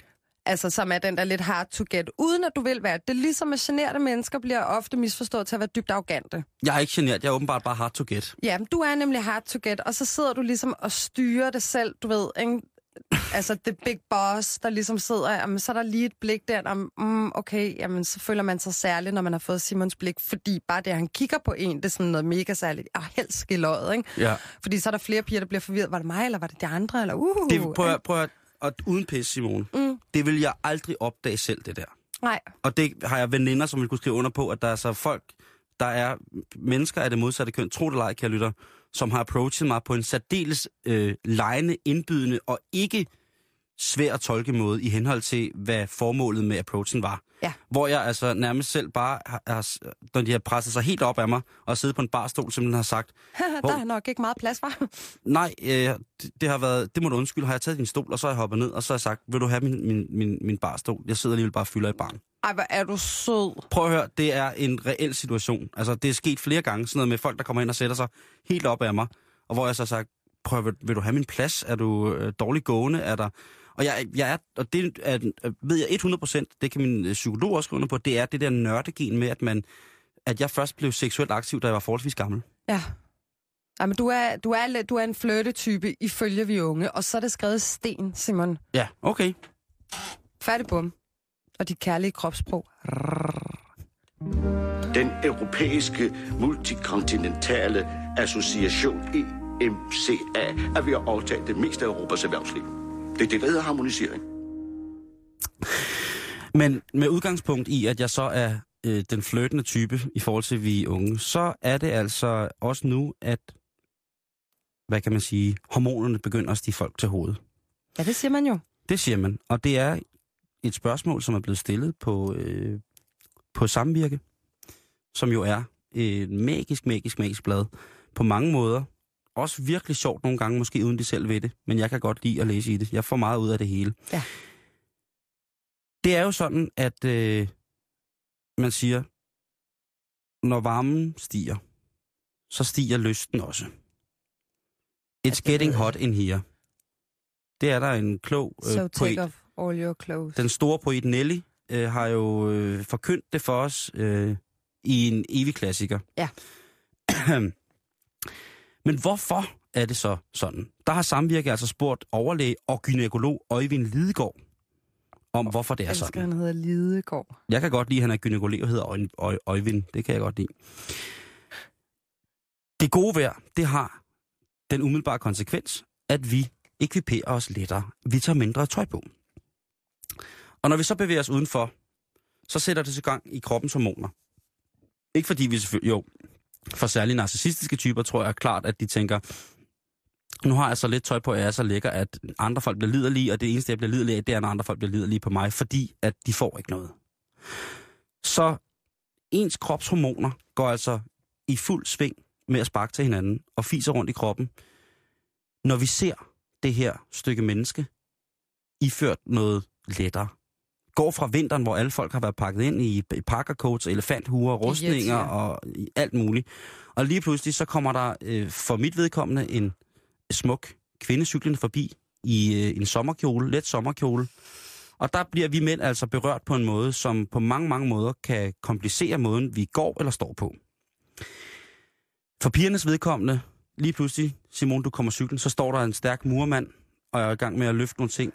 A: Altså, som er den, der er lidt hard to get, uden at du vil være. Det er ligesom, at generede mennesker bliver ofte misforstået til at være dybt arrogante.
D: Jeg er ikke generet, jeg er åbenbart bare hard to get.
A: Ja, men du er nemlig hard to get, og så sidder du ligesom og styrer det selv, du ved, ikke? Altså, the big boss, der ligesom sidder, jamen, så er der lige et blik der, om, mm, okay, jamen, så føler man sig særlig, når man har fået Simons blik, fordi bare det, han kigger på en, det er sådan noget mega særligt, og helst skilløjet, ikke?
D: Ja.
A: Fordi så er der flere piger, der bliver forvirret. Var det mig, eller var det de andre? Eller, uh,
D: Det, prøv, at- prøv at, og uden pis, Simone.
A: Mm.
D: Det vil jeg aldrig opdage selv, det der.
A: Nej,
D: Og det har jeg veninder, som vil kunne skrive under på, at der er så folk, der er mennesker af det modsatte køn, tro det eller ej, kære lytter, som har approachet mig på en særdeles øh, lejende, indbydende og ikke svær at tolke måde i henhold til, hvad formålet med approachen var.
A: Ja.
D: Hvor jeg altså nærmest selv bare, har, har, når de har presset sig helt op af mig, og siddet på en barstol, simpelthen har sagt,
A: der er nok ikke meget plads, var.
D: nej, øh, det, det har været, det må du undskylde, har jeg taget din stol, og så har jeg hoppet ned, og så har jeg sagt, vil du have min, min, min, min barstol? Jeg sidder alligevel bare og fylder i barn.
A: Ej, hvor er du sød.
D: Prøv at høre, det er en reel situation. Altså, det er sket flere gange, sådan noget med folk, der kommer ind og sætter sig helt op af mig, og hvor jeg så har sagt, prøv vil, vil du have min plads? Er du øh, dårlig gående? Er der... Og jeg, jeg er, og det er, øh, ved jeg 100% det kan min øh, psykolog også skrive under på, det er det der nørdegen med, at man at jeg først blev seksuelt aktiv, da jeg var forholdsvis gammel.
A: Ja. Ej, men du er, du er, du er en flirtetype ifølge vi unge, og så er det skrevet sten, Simon.
D: Ja, okay.
A: Færdig bum. Og dit kærlige kropssprog.
E: Den europæiske multikontinentale association EMCA er ved at overtage det meste af Europas erhvervsliv. Det er det, der hedder harmonisering.
D: Men med udgangspunkt i, at jeg så er øh, den flirtende type i forhold til vi unge, så er det altså også nu, at, hvad kan man sige, hormonerne begynder at stige folk til hovedet.
A: Ja, det siger man jo.
D: Det siger man. Og det er et spørgsmål, som er blevet stillet på, øh, på Samvirke, som jo er et magisk, magisk, magisk blad på mange måder. Også virkelig sjovt nogle gange, måske uden de selv ved det, men jeg kan godt lide at læse i det. Jeg får meget ud af det hele.
A: Ja.
D: Det er jo sådan, at øh, man siger, når varmen stiger, så stiger lysten også. It's getting hot in here. Det er der en klog øh,
A: So
D: poet,
A: off all your clothes.
D: den store poet Nelly øh, har jo øh, forkyndt det for os øh, i en evig klassiker.
A: Ja.
D: Men hvorfor er det så sådan? Der har Samvirke altså spurgt overlæge og gynækolog Øjvind Lidegaard om, hvorfor det er
A: Jeg
D: sådan.
A: han hedder Lidegaard.
D: Jeg kan godt lide, at han er gynækolog og hedder Øj, Øjvind. Det kan jeg godt lide. Det gode vejr, det har den umiddelbare konsekvens, at vi ekviperer os lettere. Vi tager mindre tøj på. Og når vi så bevæger os udenfor, så sætter det sig gang i kroppens hormoner. Ikke fordi vi selvfølgelig, jo, for særligt narcissistiske typer tror jeg klart, at de tænker, nu har jeg så lidt tøj på, at jeg er så lækker, at andre folk bliver liderlige, og det eneste, jeg bliver liderlig af, det er, når andre folk bliver liderlige på mig, fordi at de får ikke noget. Så ens kropshormoner går altså i fuld sving med at sparke til hinanden og fiser rundt i kroppen, når vi ser det her stykke menneske iført noget lettere. Går fra vinteren, hvor alle folk har været pakket ind i i parkercoats, elefanthuer, rustninger
A: irriterer.
D: og i alt muligt. Og lige pludselig så kommer der øh, for mit vedkommende en smuk kvinde cyklende forbi i øh, en sommerkjole, let sommerkjole. Og der bliver vi mænd altså berørt på en måde, som på mange, mange måder kan komplicere måden, vi går eller står på. For pigernes vedkommende, lige pludselig, Simon, du kommer cyklen, så står der en stærk murmand, og er i gang med at løfte nogle ting.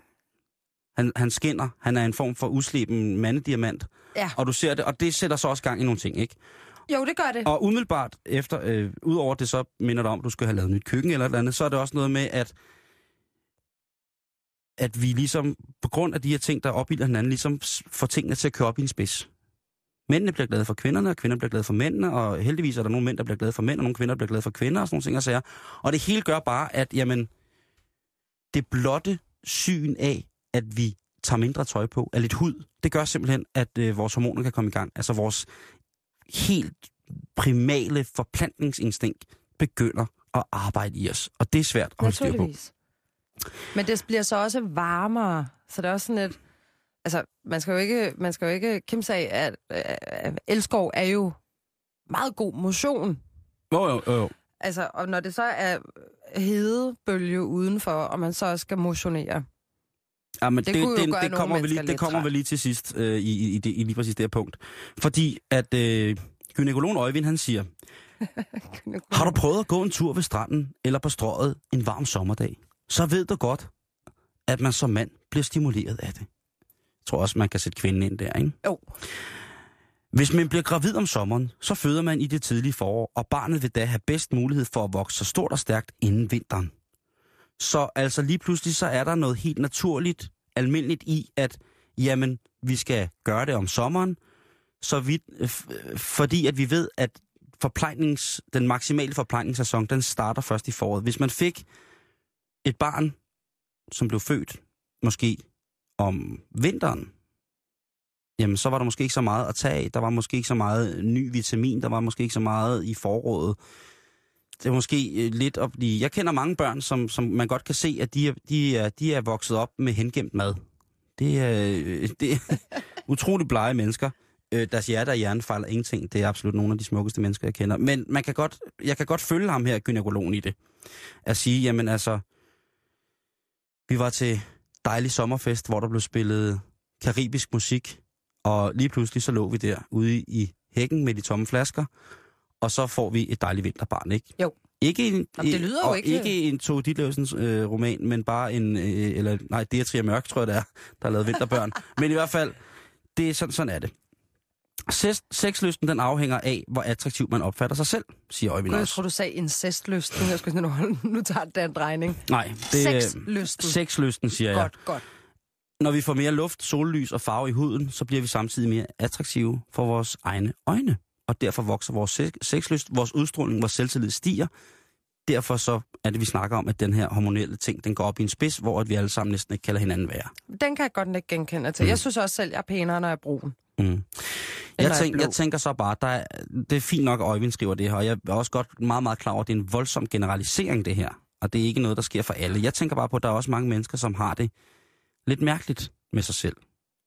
D: Han, han skinner, han er en form for usleben mandediamant,
A: Ja.
D: og du ser det, og det sætter så også gang i nogle ting, ikke?
A: Jo, det gør det.
D: Og umiddelbart efter, øh, udover det så minder dig om, at du skal have lavet nyt køkken eller et eller andet, så er det også noget med, at at vi ligesom, på grund af de her ting, der opbilder hinanden, ligesom får tingene til at køre op i en spids. Mændene bliver glade for kvinderne, og kvinder bliver glade for mændene, og heldigvis er der nogle mænd, der bliver glade for mænd, og nogle kvinder, der bliver glade for kvinder, og sådan nogle ting og sager. Og det hele gør bare, at jamen, det blotte syn af, at vi tager mindre tøj på, er lidt hud, det gør simpelthen, at øh, vores hormoner kan komme i gang. Altså vores helt primale forplantningsinstinkt begynder at arbejde i os. Og det er svært at holde styr på.
A: Men det bliver så også varmere, så det er også sådan et... Altså, man skal jo ikke, man skal jo ikke kæmpe sig af, at øh, elskov er jo meget god motion.
D: Jo, jo, jo, jo.
A: Altså, og når det så er hedebølge udenfor, og man så også skal motionere.
D: Ja, men
A: Det
D: det,
A: jo
D: det, kommer vi lige, det kommer vi lige til sidst øh, i, i, i, det, i lige præcis det her punkt. Fordi at øh, gynækologen Øjvind, han siger, har du prøvet at gå en tur ved stranden eller på strøget en varm sommerdag, så ved du godt, at man som mand bliver stimuleret af det. Jeg tror også, man kan sætte kvinden ind der, ikke?
A: Jo.
D: Hvis man bliver gravid om sommeren, så føder man i det tidlige forår, og barnet vil da have bedst mulighed for at vokse så stort og stærkt inden vinteren. Så altså lige pludselig, så er der noget helt naturligt, almindeligt i, at jamen, vi skal gøre det om sommeren, så vi, fordi at vi ved, at forplejnings, den maksimale forplejningssæson, den starter først i foråret. Hvis man fik et barn, som blev født måske om vinteren, jamen så var der måske ikke så meget at tage af. Der var måske ikke så meget ny vitamin, der var måske ikke så meget i foråret. Det er måske øh, lidt at blive... Jeg kender mange børn, som, som man godt kan se, at de er, de, er, de er vokset op med hengemt mad. Det er, øh, det er utroligt blege mennesker. Øh, Deres hjerte og hjerne fejler ingenting. Det er absolut nogle af de smukkeste mennesker, jeg kender. Men man kan godt, jeg kan godt følge ham her, gynækologen, i det. At sige, jamen altså... Vi var til dejlig sommerfest, hvor der blev spillet karibisk musik. Og lige pludselig så lå vi der ude i hækken med de tomme flasker, og så får vi et dejligt vinterbarn, ikke?
A: Jo.
D: Ikke en,
A: Jamen, det lyder jo ikke-
D: ikke en Tove Ditlevsens øh, roman, men bare en, øh, eller nej, det er Tria Mørk, tror jeg det er, der har lavet vinterbørn. men i hvert fald, det er sådan, sådan er det. Sex, sexlysten, den afhænger af, hvor attraktiv man opfatter sig selv, siger Øjvind
A: jeg tror, du sagde incestlysten. Jeg skulle sådan, nu, nu tager det en drejning.
D: Nej, det er
A: Sexlysten.
D: sexlysten, siger jeg.
A: Godt, godt.
D: Når vi får mere luft, sollys og farve i huden, så bliver vi samtidig mere attraktive for vores egne øjne. Og derfor vokser vores sex- sexlyst, vores udstråling, vores selvtillid stiger. derfor så er det, vi snakker om, at den her hormonelle ting, den går op i en spids, hvor at vi alle sammen næsten ikke kalder hinanden værre.
A: Den kan jeg godt ikke genkende til. Mm. Jeg synes også selv, jeg er pænere, når jeg er brun.
D: Mm. Jeg,
A: er
D: tænk,
A: blå.
D: jeg tænker så bare, der er, det er fint nok, at Øjvind skriver det her, og jeg er også godt meget, meget klar over, at det er en voldsom generalisering, det her. Og det er ikke noget, der sker for alle. Jeg tænker bare på, at der er også mange mennesker, som har det lidt mærkeligt med sig selv,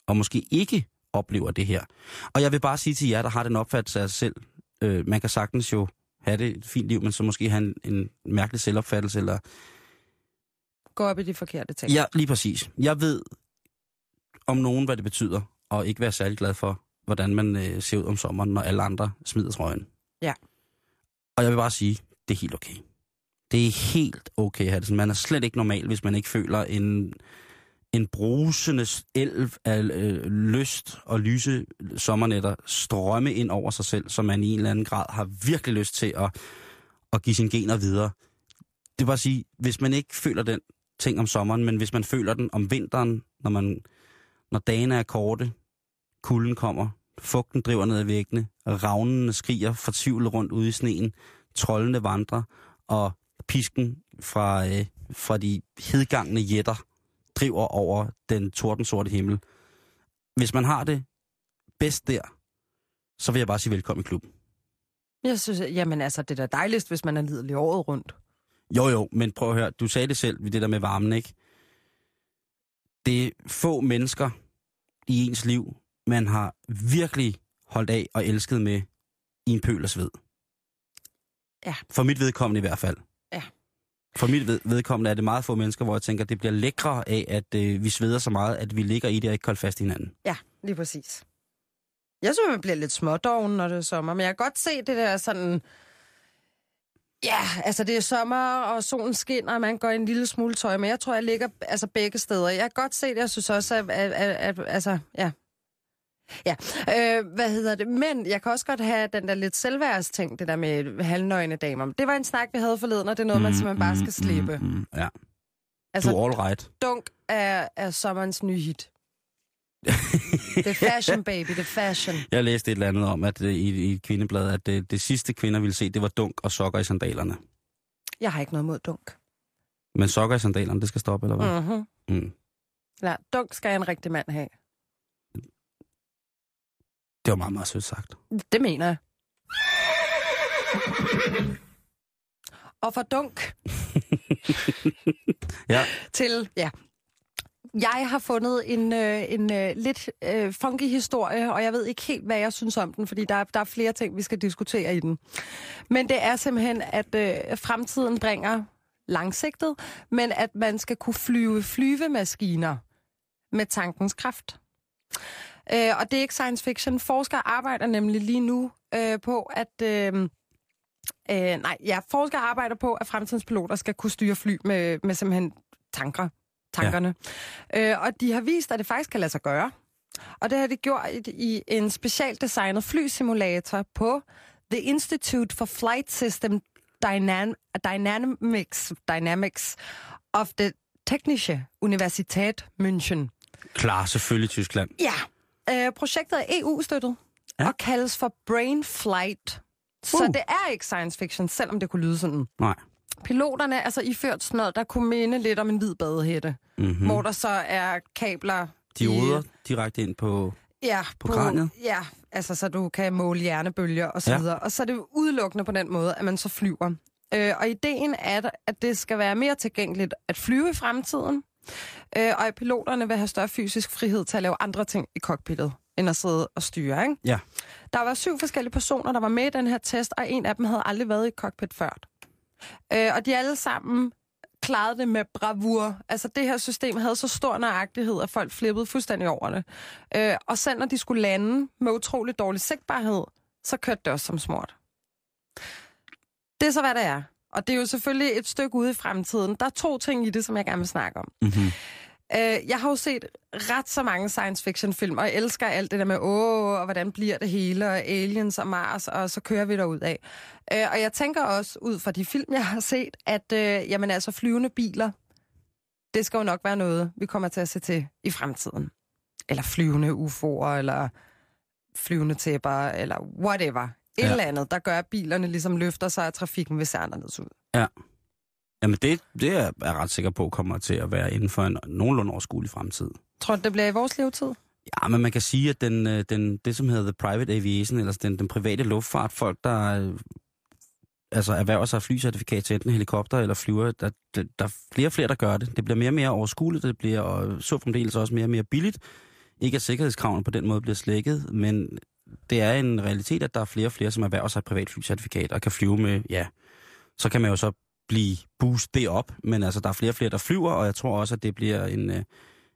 D: og måske ikke oplever det her. Og jeg vil bare sige til jer, der har den opfattelse af sig selv, øh, man kan sagtens jo have det et fint liv, men så måske have en, en mærkelig selvopfattelse, eller
A: Gå op i de forkerte ting.
D: Ja, lige præcis. Jeg ved om nogen, hvad det betyder, og ikke være særlig glad for, hvordan man øh, ser ud om sommeren, når alle andre smider trøjen.
A: Ja.
D: Og jeg vil bare sige, det er helt okay. Det er helt okay at have det sådan. Man er slet ikke normal, hvis man ikke føler en, en brusende elv af øh, lyst og lyse sommernetter strømme ind over sig selv, som man i en eller anden grad har virkelig lyst til at, at give sine gener videre. Det vil bare sige, hvis man ikke føler den ting om sommeren, men hvis man føler den om vinteren, når, man, når dagene er korte, kulden kommer, fugten driver ned ad væggene, ravnene skriger fortvivlet rundt ude i sneen, trollene vandrer, og pisken fra, øh, fra de hedgangne jætter driver over den tordensorte himmel. Hvis man har det bedst der, så vil jeg bare sige velkommen i klubben.
A: Jeg synes, jamen altså, det er da dejligst, hvis man er lidelig året rundt.
D: Jo, jo, men prøv at høre. Du sagde det selv ved det der med varmen, ikke? Det er få mennesker i ens liv, man har virkelig holdt af og elsket med i en pøl af sved.
A: Ja.
D: For mit vedkommende i hvert fald. For mit ved- vedkommende er det meget få mennesker, hvor jeg tænker, at det bliver lækre af, at øh, vi sveder så meget, at vi ligger i det og ikke holder fast i hinanden.
A: Ja, lige præcis. Jeg synes, man bliver lidt smådoven, når det er sommer, men jeg kan godt se det der sådan... Ja, altså det er sommer, og solen skinner, og man går i en lille smule tøj, men jeg tror, jeg ligger altså begge steder. Jeg kan godt se det, jeg synes også, at, at, at, at altså, ja. Ja, øh, hvad hedder det? Men jeg kan også godt have den der lidt selvværdsting, det der med halvnøgne damer. Det var en snak, vi havde forleden, og det er noget, man simpelthen bare skal slippe.
D: Mm, mm, ja,
A: Altså,
D: du er all right.
A: dunk er, er sommerens nye hit. det er fashion, baby, det er fashion.
D: Jeg læste et eller andet om, at øh, i, i et kvindeblad, at det, det sidste kvinder ville se, det var dunk og sokker i sandalerne.
A: Jeg har ikke noget mod dunk.
D: Men sokker i sandalerne, det skal stoppe, eller hvad?
A: Mm-hmm.
D: Mm.
A: Ja, dunk skal en rigtig mand have.
D: Det var meget, meget sødt sagt.
A: Det mener jeg. Og fra dunk
D: Ja,
A: til, ja. Jeg har fundet en, øh, en øh, lidt øh, funky historie, og jeg ved ikke helt, hvad jeg synes om den, fordi der, er- der er flere ting, vi skal diskutere i den. Men det er simpelthen, at øh, fremtiden bringer langsigtet, men at man skal kunne flyve flyvemaskiner med tankens kraft. Øh, og det er ikke science fiction. Forskere arbejder nemlig lige nu øh, på, at... Øh, øh, nej, ja, forskere arbejder på, at fremtidens piloter skal kunne styre fly med, med simpelthen tanker, tankerne. Ja. Øh, og de har vist, at det faktisk kan lade sig gøre. Og det har de gjort i, en specielt designet flysimulator på The Institute for Flight System Dynam- Dynamics, Dynamics of the Technische Universität München.
D: klar, selvfølgelig Tyskland.
A: Ja, øh, projektet er EU-støttet
D: Ja.
A: og kaldes for Brain Flight. Så
D: Uh.
A: det er ikke science fiction, selvom det kunne lyde sådan.
D: Nej.
A: Piloterne er altså iført sådan noget, der kunne minde lidt om en hvid badehætte,
D: Mm-hmm.
A: mm. hvor der så er kabler...
D: Dioder
A: I,
D: direkte ind på...
A: ja,
D: på kraniet?
A: Ja, altså så du kan måle hjernebølger og så
D: Ja.
A: videre. Og så er det udelukkende på den måde, at man så flyver. Øh, og ideen er, at det skal være mere tilgængeligt at flyve i fremtiden, øh, og at piloterne vil have større fysisk frihed til at lave andre ting i cockpittet, end at sidde og styre. Ikke?
D: Ja.
A: Der var syv forskellige personer, der var med i den her test, og en af dem havde aldrig været i cockpit før. Øh, og de alle sammen klarede det med bravur. Altså det her system havde så stor nøjagtighed, at folk flippede fuldstændig over det. Øh, og selv når de skulle lande med utrolig dårlig sigtbarhed, så kørte det også som smurt. Det er så, hvad det er. Og det er jo selvfølgelig et stykke ude i fremtiden. Der er to ting i det, som jeg gerne vil snakke om.
D: Mm-hmm.
A: Øh, jeg har jo set ret så mange science fiction film, og jeg elsker alt det der med, åh, og hvordan bliver det hele, og aliens og Mars, og så kører vi derud af. Øh, og jeg tænker også, ud fra de film, jeg har set, at øh, jamen, altså, flyvende biler, det skal jo nok være noget, vi kommer til at se til i fremtiden. Eller flyvende UFO'er, eller flyvende tæpper, eller whatever. Et
D: Ja.
A: eller andet, der gør, at bilerne ligesom løfter sig, og trafikken vil se anderledes ud.
D: Ja. Jamen det, det er jeg ret sikker på kommer til at være inden for en nogenlunde overskuelig fremtid.
A: Tror du, det bliver i vores levetid?
D: Ja, men man kan sige, at den, øh, den, det, som hedder the private aviation, eller den, den private luftfart, folk, der øh, altså erhverver sig flycertifikat til enten helikopter eller flyver, der, der, der er flere og flere, der gør det. Det bliver mere og mere overskueligt, det bliver og så fremdeles også mere og mere billigt. Ikke at sikkerhedskravene på den måde bliver slækket, men det er en realitet, at der er flere og flere, som erhverver sig et privatflycertifikat og kan flyve med, ja, så kan man jo så blive boost det op, men altså der er flere og flere, der flyver, og jeg tror også, at det bliver en, øh,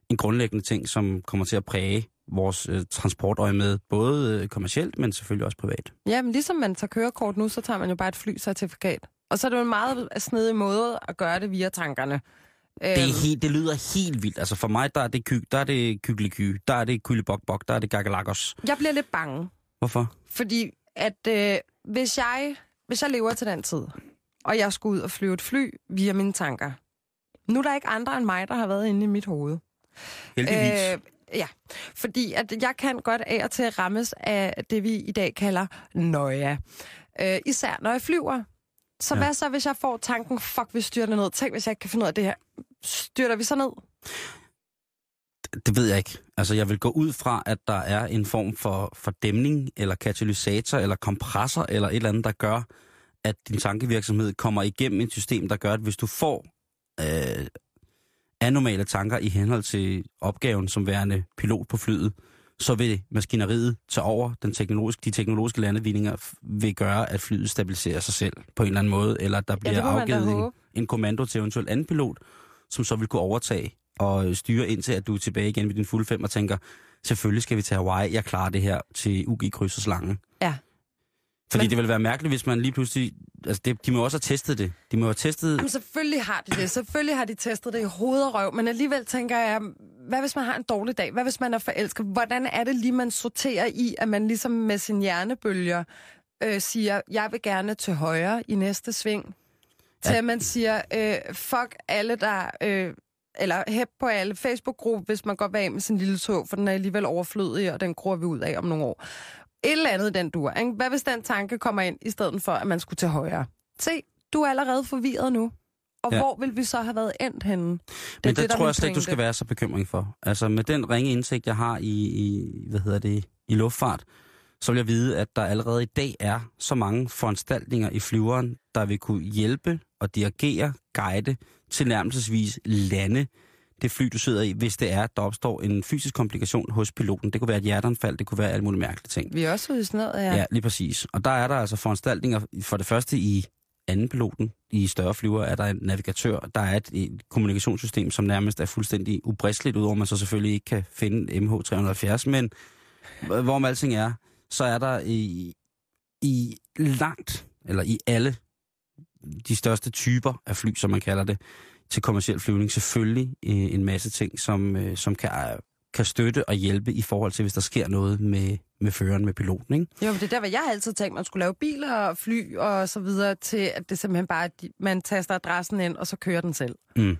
D: en grundlæggende ting, som kommer til at præge vores øh, transportøje med, både øh, kommercielt, men selvfølgelig også privat.
A: Ja, men ligesom man tager kørekort nu, så tager man jo bare et flycertifikat. Og så er det jo en meget snedig måde at gøre det via tankerne.
D: Det, er helt, det lyder helt vildt. Altså for mig, der er det, ky, der er det kygeliky, der er det kyllebok der er det gagalakos.
A: Jeg bliver lidt bange,
D: Hvorfor?
A: fordi at øh, hvis, jeg, hvis jeg lever til den tid, og jeg skulle ud og flyve et fly via mine tanker, nu er der ikke andre end mig, der har været inde i mit hoved.
D: Heldigvis.
A: Øh, ja, fordi at jeg kan godt af og til rammes af det, vi i dag kalder nøja. Øh, især når jeg flyver. Så
D: Ja.
A: hvad så, hvis jeg får tanken, fuck, vi styrter ned. Tænk, hvis jeg ikke kan finde ud af det her. Styrter vi så ned?
D: Det ved jeg ikke. Altså, jeg vil gå ud fra, at der er en form for, for dæmning, eller katalysator, eller kompressor, eller et eller andet, der gør, at din tankevirksomhed kommer igennem et system, der gør, at hvis du får øh, anormale tanker i henhold til opgaven som værende pilot på flyet, så vil maskineriet tage over den teknologiske, de teknologiske landevindinger f- vil gøre, at flyet stabiliserer sig selv på en eller anden måde, eller der bliver
A: da
D: afgivet en, en kommando til eventuelt anden pilot, som så vil kunne overtage og øh, styre indtil, at du er tilbage igen ved din fulde fem og tænker, selvfølgelig skal vi til Hawaii, jeg klarer det her til UG Kryds og Slangen. Fordi
A: Men-
D: det vil være mærkeligt, hvis man lige pludselig... Altså, det, de må også have testet det. De må have testet...
A: Jamen, selvfølgelig har de det. Selvfølgelig har de testet det i hoved og røv. Men alligevel tænker jeg, hvad hvis man har en dårlig dag? Hvad hvis man er forelsket? Hvordan er det lige, man sorterer i, at man ligesom med sin hjernebølger øh, siger, jeg vil gerne til højre i næste sving? Til
D: Ja.
A: at man siger, øh, fuck alle, der... Øh, eller hæb på alle Facebook-gruppe, hvis man går bag med sin lille tog, for den er alligevel overflødig, og den gror vi ud af om nogle år. Et eller andet den dur. Ikke? Hvad hvis den tanke kommer ind, i stedet for, at man skulle til højre? Se, du er allerede forvirret nu. Og
D: Ja.
A: hvor vil vi så have været endt henne? Det
D: Men det,
A: er
D: tror jeg slet ikke, du skal være så bekymring for. Altså med den ringe indsigt, jeg har i, i, hvad hedder det, i luftfart, så vil jeg vide, at der allerede i dag er så mange foranstaltninger i flyveren, der vil kunne hjælpe og dirigere, guide, tilnærmelsesvis lande det fly, du sidder i, hvis det er, der opstår en fysisk komplikation hos piloten. Det kunne være et hjerteanfald, det kunne være alle mulige mærkelige ting.
A: Vi er også ude sådan noget, ja.
D: Ja. lige præcis. Og der er der altså foranstaltninger. For det første i anden piloten, i større flyver, er der en navigatør. Der er et, et kommunikationssystem, som nærmest er fuldstændig ubristeligt, udover man så selvfølgelig ikke kan finde MH370. Men hvorom alting er, så er der i, i langt, eller i alle de største typer af fly, som man kalder det, til kommersiel flyvning, selvfølgelig øh, en masse ting, som, øh, som kan, kan støtte og hjælpe i forhold til, hvis der sker noget med, med føreren, med piloten. Ikke?
A: Jo, men det er der, hvor jeg har altid tænkt, man skulle lave biler og fly og så videre, til at det simpelthen bare, at man taster adressen ind, og så kører den selv.
D: Mm.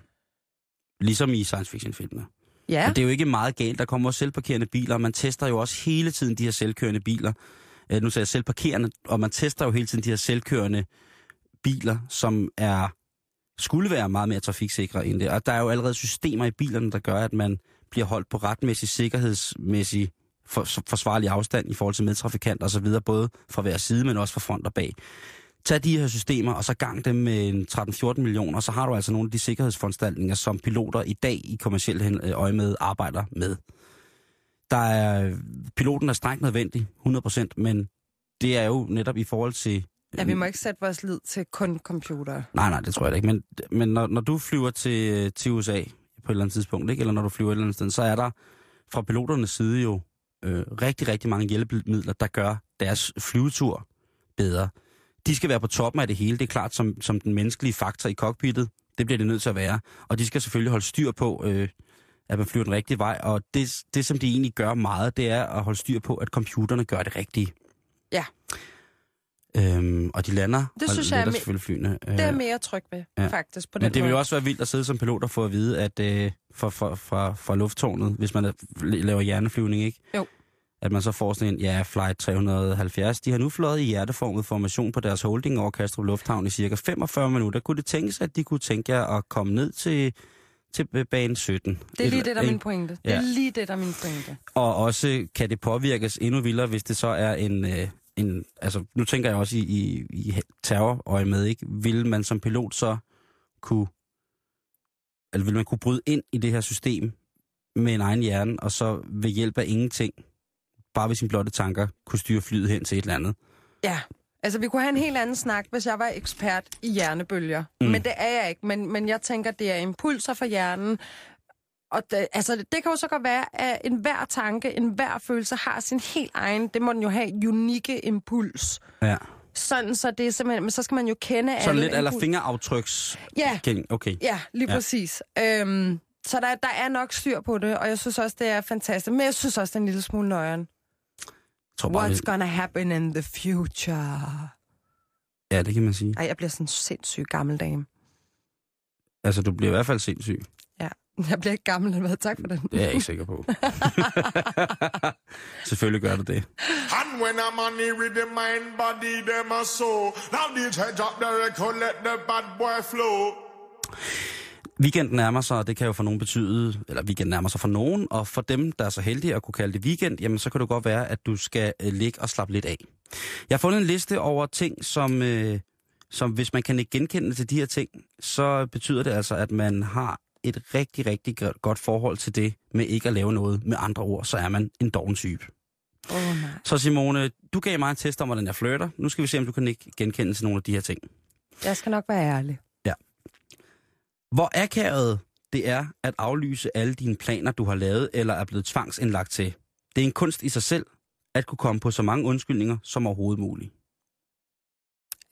D: Ligesom i science fiction filmene.
A: Ja,
D: Og det er jo ikke meget galt. Der kommer også selvparkerende biler, og man tester jo også hele tiden de her selvkørende biler. Øh, nu siger jeg selvparkerende, og man tester jo hele tiden de her selvkørende biler, som er skulle være meget mere trafiksikre end det. Og der er jo allerede systemer i bilerne, der gør, at man bliver holdt på retmæssig, sikkerhedsmæssig, for, forsvarlig afstand i forhold til medtrafikanter osv., både fra hver side, men også fra front og bag. Tag de her systemer, og så gang dem med en 13-14 millioner, så har du altså nogle af de sikkerhedsforanstaltninger, som piloter i dag i kommersielt øh, øje med arbejder med. Der er, piloten er strengt nødvendig, 100%, men det er jo netop i forhold til
A: ja, vi må ikke sætte vores lid til kun computer.
D: Nej, nej, det tror jeg da ikke. Men, men når, når du flyver til, til USA på et eller andet tidspunkt, ikke? eller når du flyver et eller andet sted, så er der fra piloternes side jo øh, rigtig, rigtig mange hjælpemidler, der gør deres flyvetur bedre. De skal være på toppen af det hele. Det er klart som, som den menneskelige faktor i cockpittet. Det bliver det nødt til at være. Og de skal selvfølgelig holde styr på, øh, at man flyver den rigtige vej. Og det, det, som de egentlig gør meget, det er at holde styr på, at computerne gør det rigtige.
A: Ja.
D: Øhm, og de lander,
A: Det
D: og
A: synes jeg er
D: letter
A: me-
D: selvfølgelig flyene.
A: Det er
D: Øh,
A: jeg mere tryg ved,
D: ja.
A: ja. faktisk, på den
D: men det vil
A: måde.
D: jo også være vildt at sidde som pilot og få at vide, at øh, fra, fra, fra, fra lufttårnet, hvis man er- laver hjerneflyvning, ikke?
A: Jo.
D: at man så får sådan en, ja, Flight 370, de har nu fløjet i hjerteformet formation på deres holding over Kastrup Lufthavn i cirka 45 minutter. Kunne det tænkes, at de kunne tænke jer at komme ned til, til bane 17?
A: Det er lige
D: Et-
A: det, der er min pointe. Det er
D: Ja.
A: lige det, der er min pointe.
D: Og også kan det påvirkes endnu vildere, hvis det så er en... Øh, en altså, nu tænker jeg også i, i, i terrorøje med, ikke? Vil man som pilot så kunne... Eller vil man kunne bryde ind i det her system med en egen hjerne, og så ved hjælp af ingenting, bare ved sine blotte tanker, kunne styre flyet hen til et eller andet?
A: Ja, altså vi kunne have en helt anden snak, hvis jeg var ekspert i hjernebølger. Mm. Men det er jeg ikke. Men, men jeg tænker, det er impulser fra hjernen. Og det, altså, det kan jo så godt være, at enhver tanke, enhver følelse har sin helt egen, det må den jo have, unikke impuls.
D: Ja.
A: Sådan, så det er simpelthen, men så skal man jo kende
D: Så
A: alle
D: lidt eller fingeraftryks...
A: Ja,
D: Okay.
A: ja, lige
D: Ja.
A: præcis. Øhm, så der, der er nok styr på det, og jeg synes også, det er fantastisk. Men jeg synes også, det er en lille smule nøjeren.
D: Tror bare,
A: What's gonna happen in the future?
D: ja, det kan man sige.
A: Ej, jeg bliver sådan en sindssyg gammel dame.
D: Altså, du bliver i hvert fald sindssyg.
A: Jeg bliver ikke gammel, hvad tak for den.
D: Det er jeg ikke sikker på. Selvfølgelig gør du det.
F: And when here with the mind, body, them a so. Now DJ drop the record, let the bad boy flow.
D: Weekenden nærmer sig, og det kan jo for nogen betyde, eller weekenden nærmer sig for nogen, og for dem, der er så heldige at kunne kalde det weekend, jamen så kan det godt være, at du skal øh, ligge og slappe lidt af. Jeg har fundet en liste over ting, som, øh, som hvis man kan ikke genkende til de her ting, så betyder det altså, at man har et rigtig, rigtig go- godt forhold til det med ikke at lave noget. Med andre ord, så er man en doven type.
A: Oh, nej.
D: Så Simone, du gav mig en test om, hvordan jeg flirter. Nu skal vi se, om du kan ikke genkende til nogle af de her ting.
A: Jeg skal nok være ærlig.
D: Hvor akavet det er at aflyse alle dine planer, du har lavet eller er blevet tvangsindlagt til. Det er en kunst i sig selv at kunne komme på så mange undskyldninger som overhovedet muligt.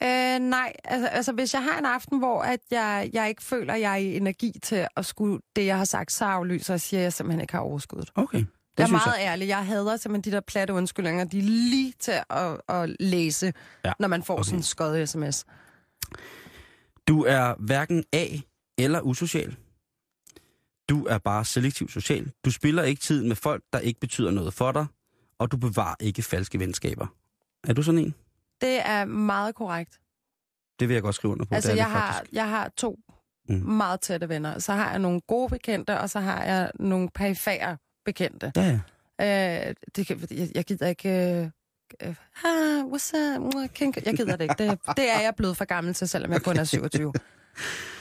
A: Øh, nej, altså, altså hvis jeg har en aften, hvor at jeg, jeg ikke føler, at jeg er i energi til at skulle det, jeg har sagt, så aflyser jeg siger, at jeg simpelthen ikke har overskuddet.
D: Okay. Det
A: Jeg er meget ærlig. Jeg hader simpelthen de der platte undskyldninger. De er lige til at, at læse,
D: Ja,
A: når man får
D: okay.
A: okay. sådan en skød sms.
D: Du er hverken A eller usocial. Du er bare selektiv social. Du spiller ikke tiden med folk, der ikke betyder noget for dig, og du bevarer ikke falske venskaber. Er du sådan en?
A: Det er meget korrekt.
D: Det vil jeg godt skrive under på.
A: Altså,
D: det
A: jeg
D: det
A: har,
D: faktisk.
A: jeg har to
D: Mm.
A: meget tætte venner. Så har jeg nogle gode bekendte, og så har jeg nogle perifære bekendte.
D: Ja, ja.
A: Øh, det kan, jeg, jeg gider ikke... Øh, øh, ah, what's up? Jeg gider det ikke. Det, det er jeg blevet for gammel til, selvom jeg kun er 27.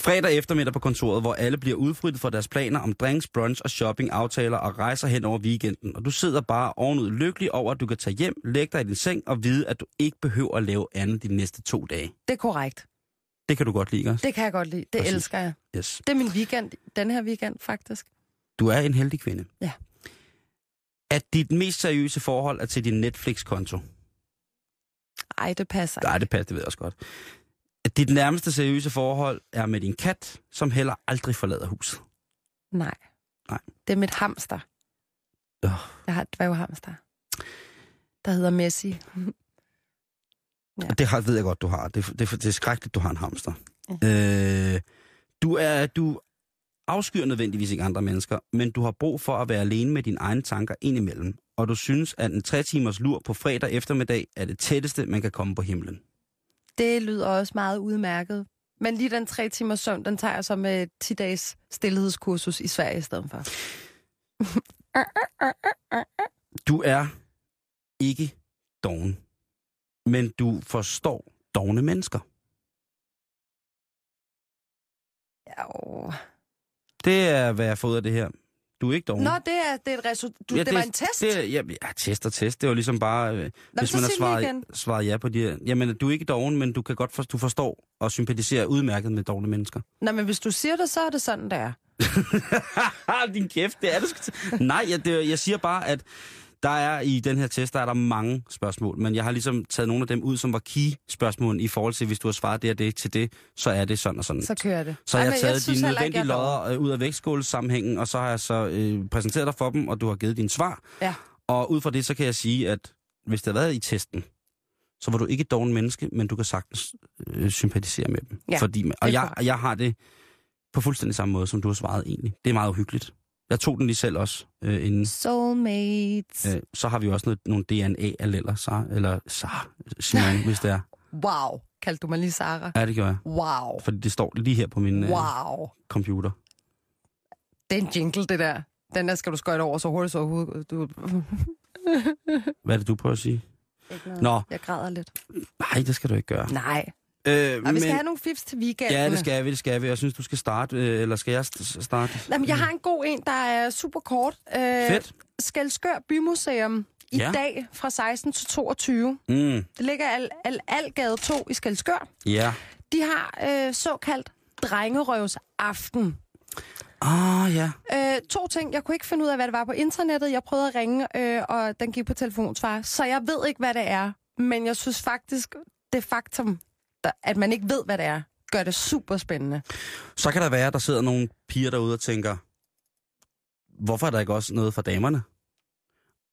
D: Fredag eftermiddag på kontoret, hvor alle bliver udfrittet for deres planer om drinks, brunch og shopping, aftaler og rejser hen over weekenden. Og du sidder bare ovenud lykkelig over, at du kan tage hjem, lægge dig i din seng og vide, at du ikke behøver at lave andet de næste to dage.
A: Det er korrekt.
D: Det kan du godt lide, ikke også?
A: Det kan jeg godt lide. Det
D: Præcis.
A: Elsker jeg.
D: Yes.
A: Det er min weekend, den her weekend faktisk.
D: Du er en heldig kvinde.
A: Ja.
D: At dit mest seriøse forhold er til din Netflix-konto.
A: Ej, det passer
D: Nej, det passer, det ved jeg også godt. At dit nærmeste seriøse forhold er med din kat, som heller aldrig forlader huset.
A: Nej.
D: Nej.
A: Det er mit hamster.
D: Øh.
A: Jeg har et dværghamster. Der hedder Messi. Ja.
D: Og det har, ved jeg godt, du har. Det, det, det er skrækkeligt, du har en hamster. Ja. Øh, du er du afskyr nødvendigvis ikke andre mennesker, men du har brug for at være alene med dine egne tanker indimellem. Og du synes, at en tre timers lur på fredag eftermiddag er det tætteste, man kan komme på himlen.
A: Det lyder også meget udmærket. Men lige den tre timers søvn, den tager jeg så med 10 dages stillhedskursus i Sverige i stedet for.
D: Du er ikke doven, men du forstår dogne mennesker.
A: Jo.
D: Det er, hvad jeg får ud af det her. Du er ikke doven.
A: Nå, det er, det er et resultat. Du, ja, det, var en test?
D: Det, er- ja, ja, test og test. Det var ligesom bare, øh, hvis
A: så
D: man har
A: igen.
D: svaret, svaret ja på de her. Jamen, du er ikke doven, men du kan godt for, du forstår og sympatiserer udmærket med dogne mennesker.
A: Nå, men hvis du siger det, så er det sådan, det er.
D: Din kæft, det er det. Nej, jeg, det, jeg siger bare, at der er i den her test, der er der mange spørgsmål, men jeg har ligesom taget nogle af dem ud, som var key-spørgsmål i forhold til, hvis du har svaret det og det til det, så er det sådan og sådan.
A: Så kører det.
D: Så har
A: Ej,
D: jeg
A: men
D: taget
A: synes
D: de nødvendige
A: jeg er
D: lodder øh, ud af vægtskålssammenhængen, og så har jeg så øh, præsenteret dig for dem, og du har givet dine svar.
A: Ja.
D: Og ud fra det, så kan jeg sige, at hvis det havde været i testen, så var du ikke et doven menneske, men du kan sagtens øh, sympatisere med dem.
A: Ja,
D: Fordi, og jeg, jeg har det på fuldstændig samme måde, som du har svaret egentlig. Det er meget uhyggeligt. Jeg tog den lige selv også øh, inden.
A: Soulmates.
D: Øh, så har vi også noget, nogle DNA-alleler, så, eller så, Simon, hvis det er.
A: Wow. Kaldte du mig lige Sara?
D: Ja, det gør jeg.
A: Wow.
D: Fordi det står lige her på min øh,
A: Wow.
D: computer.
A: Det er en jingle, det der. Den der skal du skøjte over så hurtigt så overhovedet. Du...
D: Hvad er det, du prøver at sige?
A: Ikke noget.
D: Nå,
A: Jeg græder lidt.
D: nej, det skal du ikke gøre.
A: Nej.
D: Øh,
A: Og vi skal have nogle fifs til weekenden.
D: Ja, det skal vi, det skal vi. Jeg synes, du skal starte, øh, eller skal jeg st- starte?
A: Jamen, jeg har en god en, der er super kort. Øh,
D: Fedt.
A: Skelskør Bymuseum i
D: Ja.
A: dag fra 16 til 22.
D: Mm,
A: Det ligger al, al, Algade 2 i Skelskør.
D: ja.
A: De har øh, såkaldt drengerøvsaften.
D: Ah, ja.
A: Øh, to ting. Jeg kunne ikke finde ud af, hvad det var på internettet. Jeg prøvede at ringe, øh, og den gik på telefonsvar. Så jeg ved ikke, hvad det er. Men jeg synes faktisk, det faktum, der, at man ikke ved, hvad det er, gør det super spændende.
D: Så kan der være, at der sidder nogle piger derude og tænker, hvorfor er der ikke også noget for damerne?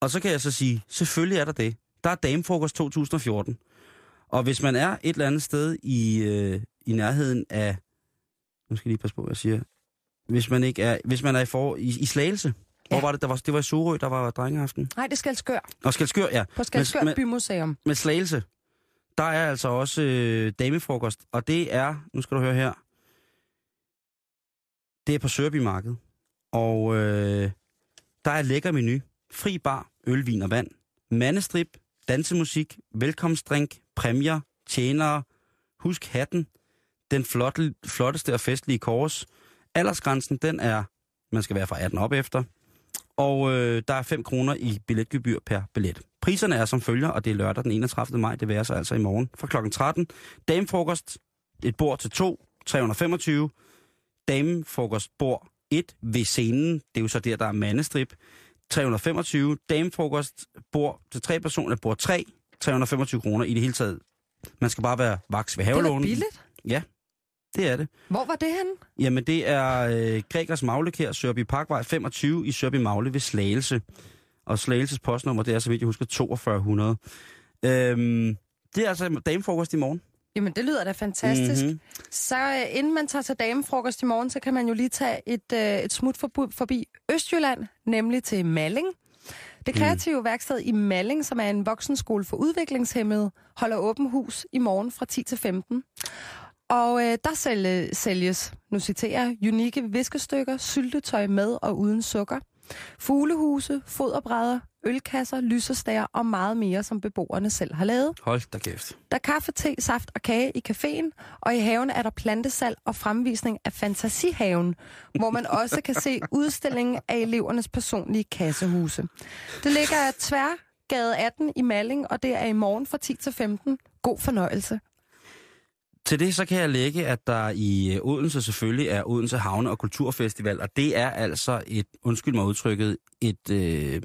D: Og så kan jeg så sige, selvfølgelig er der det. Der er Damefrokost 2014. Og hvis man er et eller andet sted i, øh, i nærheden af... Nu skal jeg lige passe på, hvad jeg siger. Hvis man ikke er, hvis man er i, for, i, i Slagelse. Ja. Hvor var det? Der var, det var i Sorø, der var drengeaften.
A: Nej, det er Skelskør.
D: Og Skelskør, ja.
A: På Skelskør
D: Men- men-
A: Bymuseum.
D: med Slagelse, der er altså også øh, damefrokost, og det er, nu skal du høre her, det er på Sørby og øh, der er lækker menu, fri bar, øl, vin og vand, mandestrip, dansemusik, velkomstdrink, præmier, tjenere, husk hatten, den flotte, flotteste og festlige kors. Aldersgrænsen, den er, man skal være fra 18 op efter, og øh, der er 5 kroner i billetgebyr per billet. Priserne er som følger, og det er lørdag den 31. maj, det vil så altså i morgen fra kl. 13. Damefrokost, et bord til to, 325. Damefrokost, bord 1 ved scenen, det er jo så der, der er mandestrip, 325. Damefrokost, bord til tre personer, bord 3, 325 kroner i det hele taget. Man skal bare være vaks ved
A: Det er
D: havelånen.
A: billigt.
D: Ja, det er det.
A: Hvor var det henne?
D: Jamen, det er øh, Gregers Magle her, Sørby Parkvej 25 i Sørby Magle ved Slagelse. Og Slagelses postnummer, det er, så vidt jeg husker, 4200. Øhm, det er altså damefrokost i morgen.
A: Jamen, det lyder da fantastisk.
D: Mhm.
A: Mm-hmm. Så øh, inden man tager til damefrokost i morgen, så kan man jo lige tage et, øh, et smut forbi, forbi Østjylland, nemlig til Malling. Det kreative mm. værksted i Malling, som er en voksenskole for udviklingshemmede, holder åben hus i morgen fra 10 til 15. Og øh, der sælge, sælges, nu citerer unikke viskestykker, syltetøj med og uden sukker, fuglehuse, foderbrædder, ølkasser, lysestager og meget mere, som beboerne selv har lavet.
D: Hold da kæft.
A: Der er kaffe, te, saft og kage i caféen, og i haven er der plantesal og fremvisning af Fantasihaven, hvor man også kan se udstillingen af elevernes personlige kassehuse. Det ligger tværgade 18 i Malling, og det er i morgen fra 10 til 15. God fornøjelse.
D: Til det så kan jeg lægge, at der i øh, Odense selvfølgelig er Odense Havne- og Kulturfestival, og det er altså et, undskyld mig udtrykket, et, øh,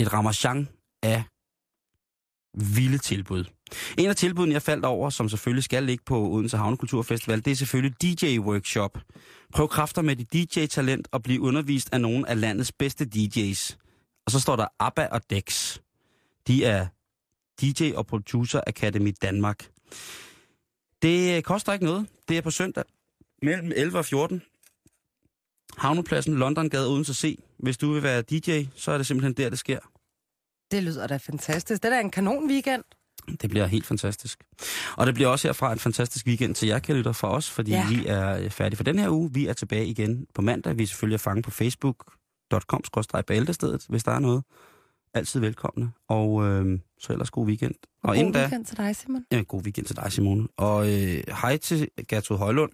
D: et ramachan af vilde tilbud. En af tilbudene, jeg faldt over, som selvfølgelig skal ligge på Odense Havne Kulturfestival, det er selvfølgelig DJ-workshop. Prøv kræfter med dit DJ-talent og blive undervist af nogle af landets bedste DJ's. Og så står der ABBA og Dex. De er DJ og Producer Academy Danmark. Det øh, koster ikke noget. Det er på søndag mellem 11 og 14. Havnepladsen, Londongade Odense C. Hvis du vil være DJ, så er det simpelthen der, det sker.
A: Det lyder da fantastisk. Det er da en kanon weekend.
D: Det bliver helt fantastisk. Og det bliver også herfra en fantastisk weekend til jer, kære lytter, for os, fordi ja.
A: Ja.
D: vi er øh, færdige for den her uge. Vi er tilbage igen på mandag. Vi er selvfølgelig at fange på facebook.com-bæltestedet, hvis der er noget. Altid velkomne. Og øh, så ellers god weekend. Og,
A: Og
D: inden
A: god
D: da,
A: weekend til dig, Simon.
D: ja, god weekend til dig, Simone. Og øh, hej til Gertrud Højlund,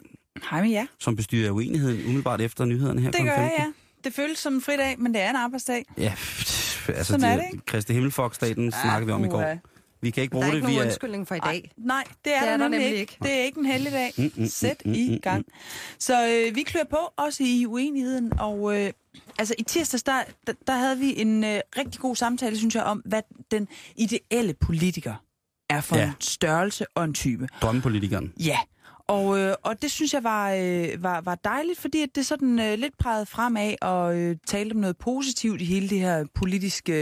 G: Hej med jer.
D: som bestyrer uenigheden umiddelbart efter nyhederne her
G: Det gør
D: 15.
G: jeg, ja. Det føles som en fridag, men det er en arbejdsdag.
D: Ja, altså
G: Sådan er det, ikke?
D: Kristi Himmelfolkstaten ja, snakkede vi om i går. Vi kan ikke
A: Der
D: bruge
A: er
D: det
A: ikke nogen
D: via...
A: undskyldning for i dag.
G: Nej, det er,
A: Det
G: der,
A: er der
G: nemlig
A: nemlig
G: ikke.
A: ikke.
G: Det er ikke en heldig dag.
D: Mm, mm,
G: Sæt
D: mm, mm,
G: i
D: mm,
G: gang. Så øh, vi klør på, også i uenigheden. Og øh, altså i tirsdags, der, der, der havde vi en øh, rigtig god samtale, synes jeg, om, hvad den ideelle politiker er for
D: Ja.
G: ja. en størrelse og en type.
D: Drømmepolitikeren.
G: Ja, og, øh, og det synes jeg var, øh, var, var dejligt, fordi at det sådan øh, lidt pegede fremad og øh, talte om noget positivt i hele det her politiske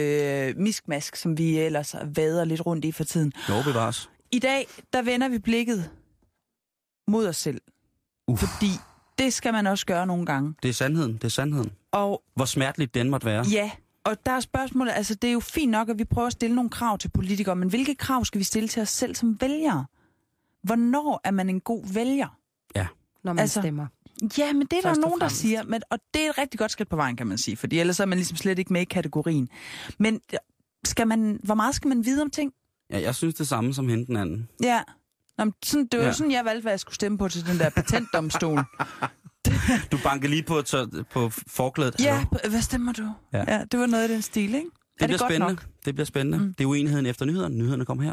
G: øh, miskmask, som vi ellers vader lidt rundt i for tiden.
D: Jo, bevares.
G: I dag, der vender vi blikket mod os selv.
D: Uff.
G: Fordi Det skal man også gøre nogle gange.
D: Det er sandheden, det er sandheden.
G: Og
D: Hvor smerteligt den måtte være.
G: ja, og der er spørgsmålet, altså det er jo fint nok, at vi prøver at stille nogle krav til politikere, men hvilke krav skal vi stille til os selv som vælgere? Hvornår er man en god vælger?
A: når man
G: Altså,
A: stemmer.
G: Ja, men det er der
A: Først og
G: nogen, der siger, men, og det er et rigtig godt skridt på vejen, kan man sige, fordi ellers er man ligesom slet ikke med i kategorien. Men skal man, hvor meget skal man vide om ting?
D: Ja, jeg synes det samme som hende den anden.
G: Ja. Nå, men sådan, det var ja.
D: Ja.
G: sådan, jeg valgte, hvad jeg skulle stemme på til den der patentdomstol.
D: Du banker lige på, tør, på forklædet.
G: ja,
D: Hallo?
G: hvad stemmer du?
D: Ja.
G: ja. det var noget af den stil, ikke?
D: Det
G: er
D: bliver
G: godt
D: spændende.
G: nok?
D: Det bliver spændende. Mm. Det er uenigheden efter nyhederne. Nyhederne kommer her.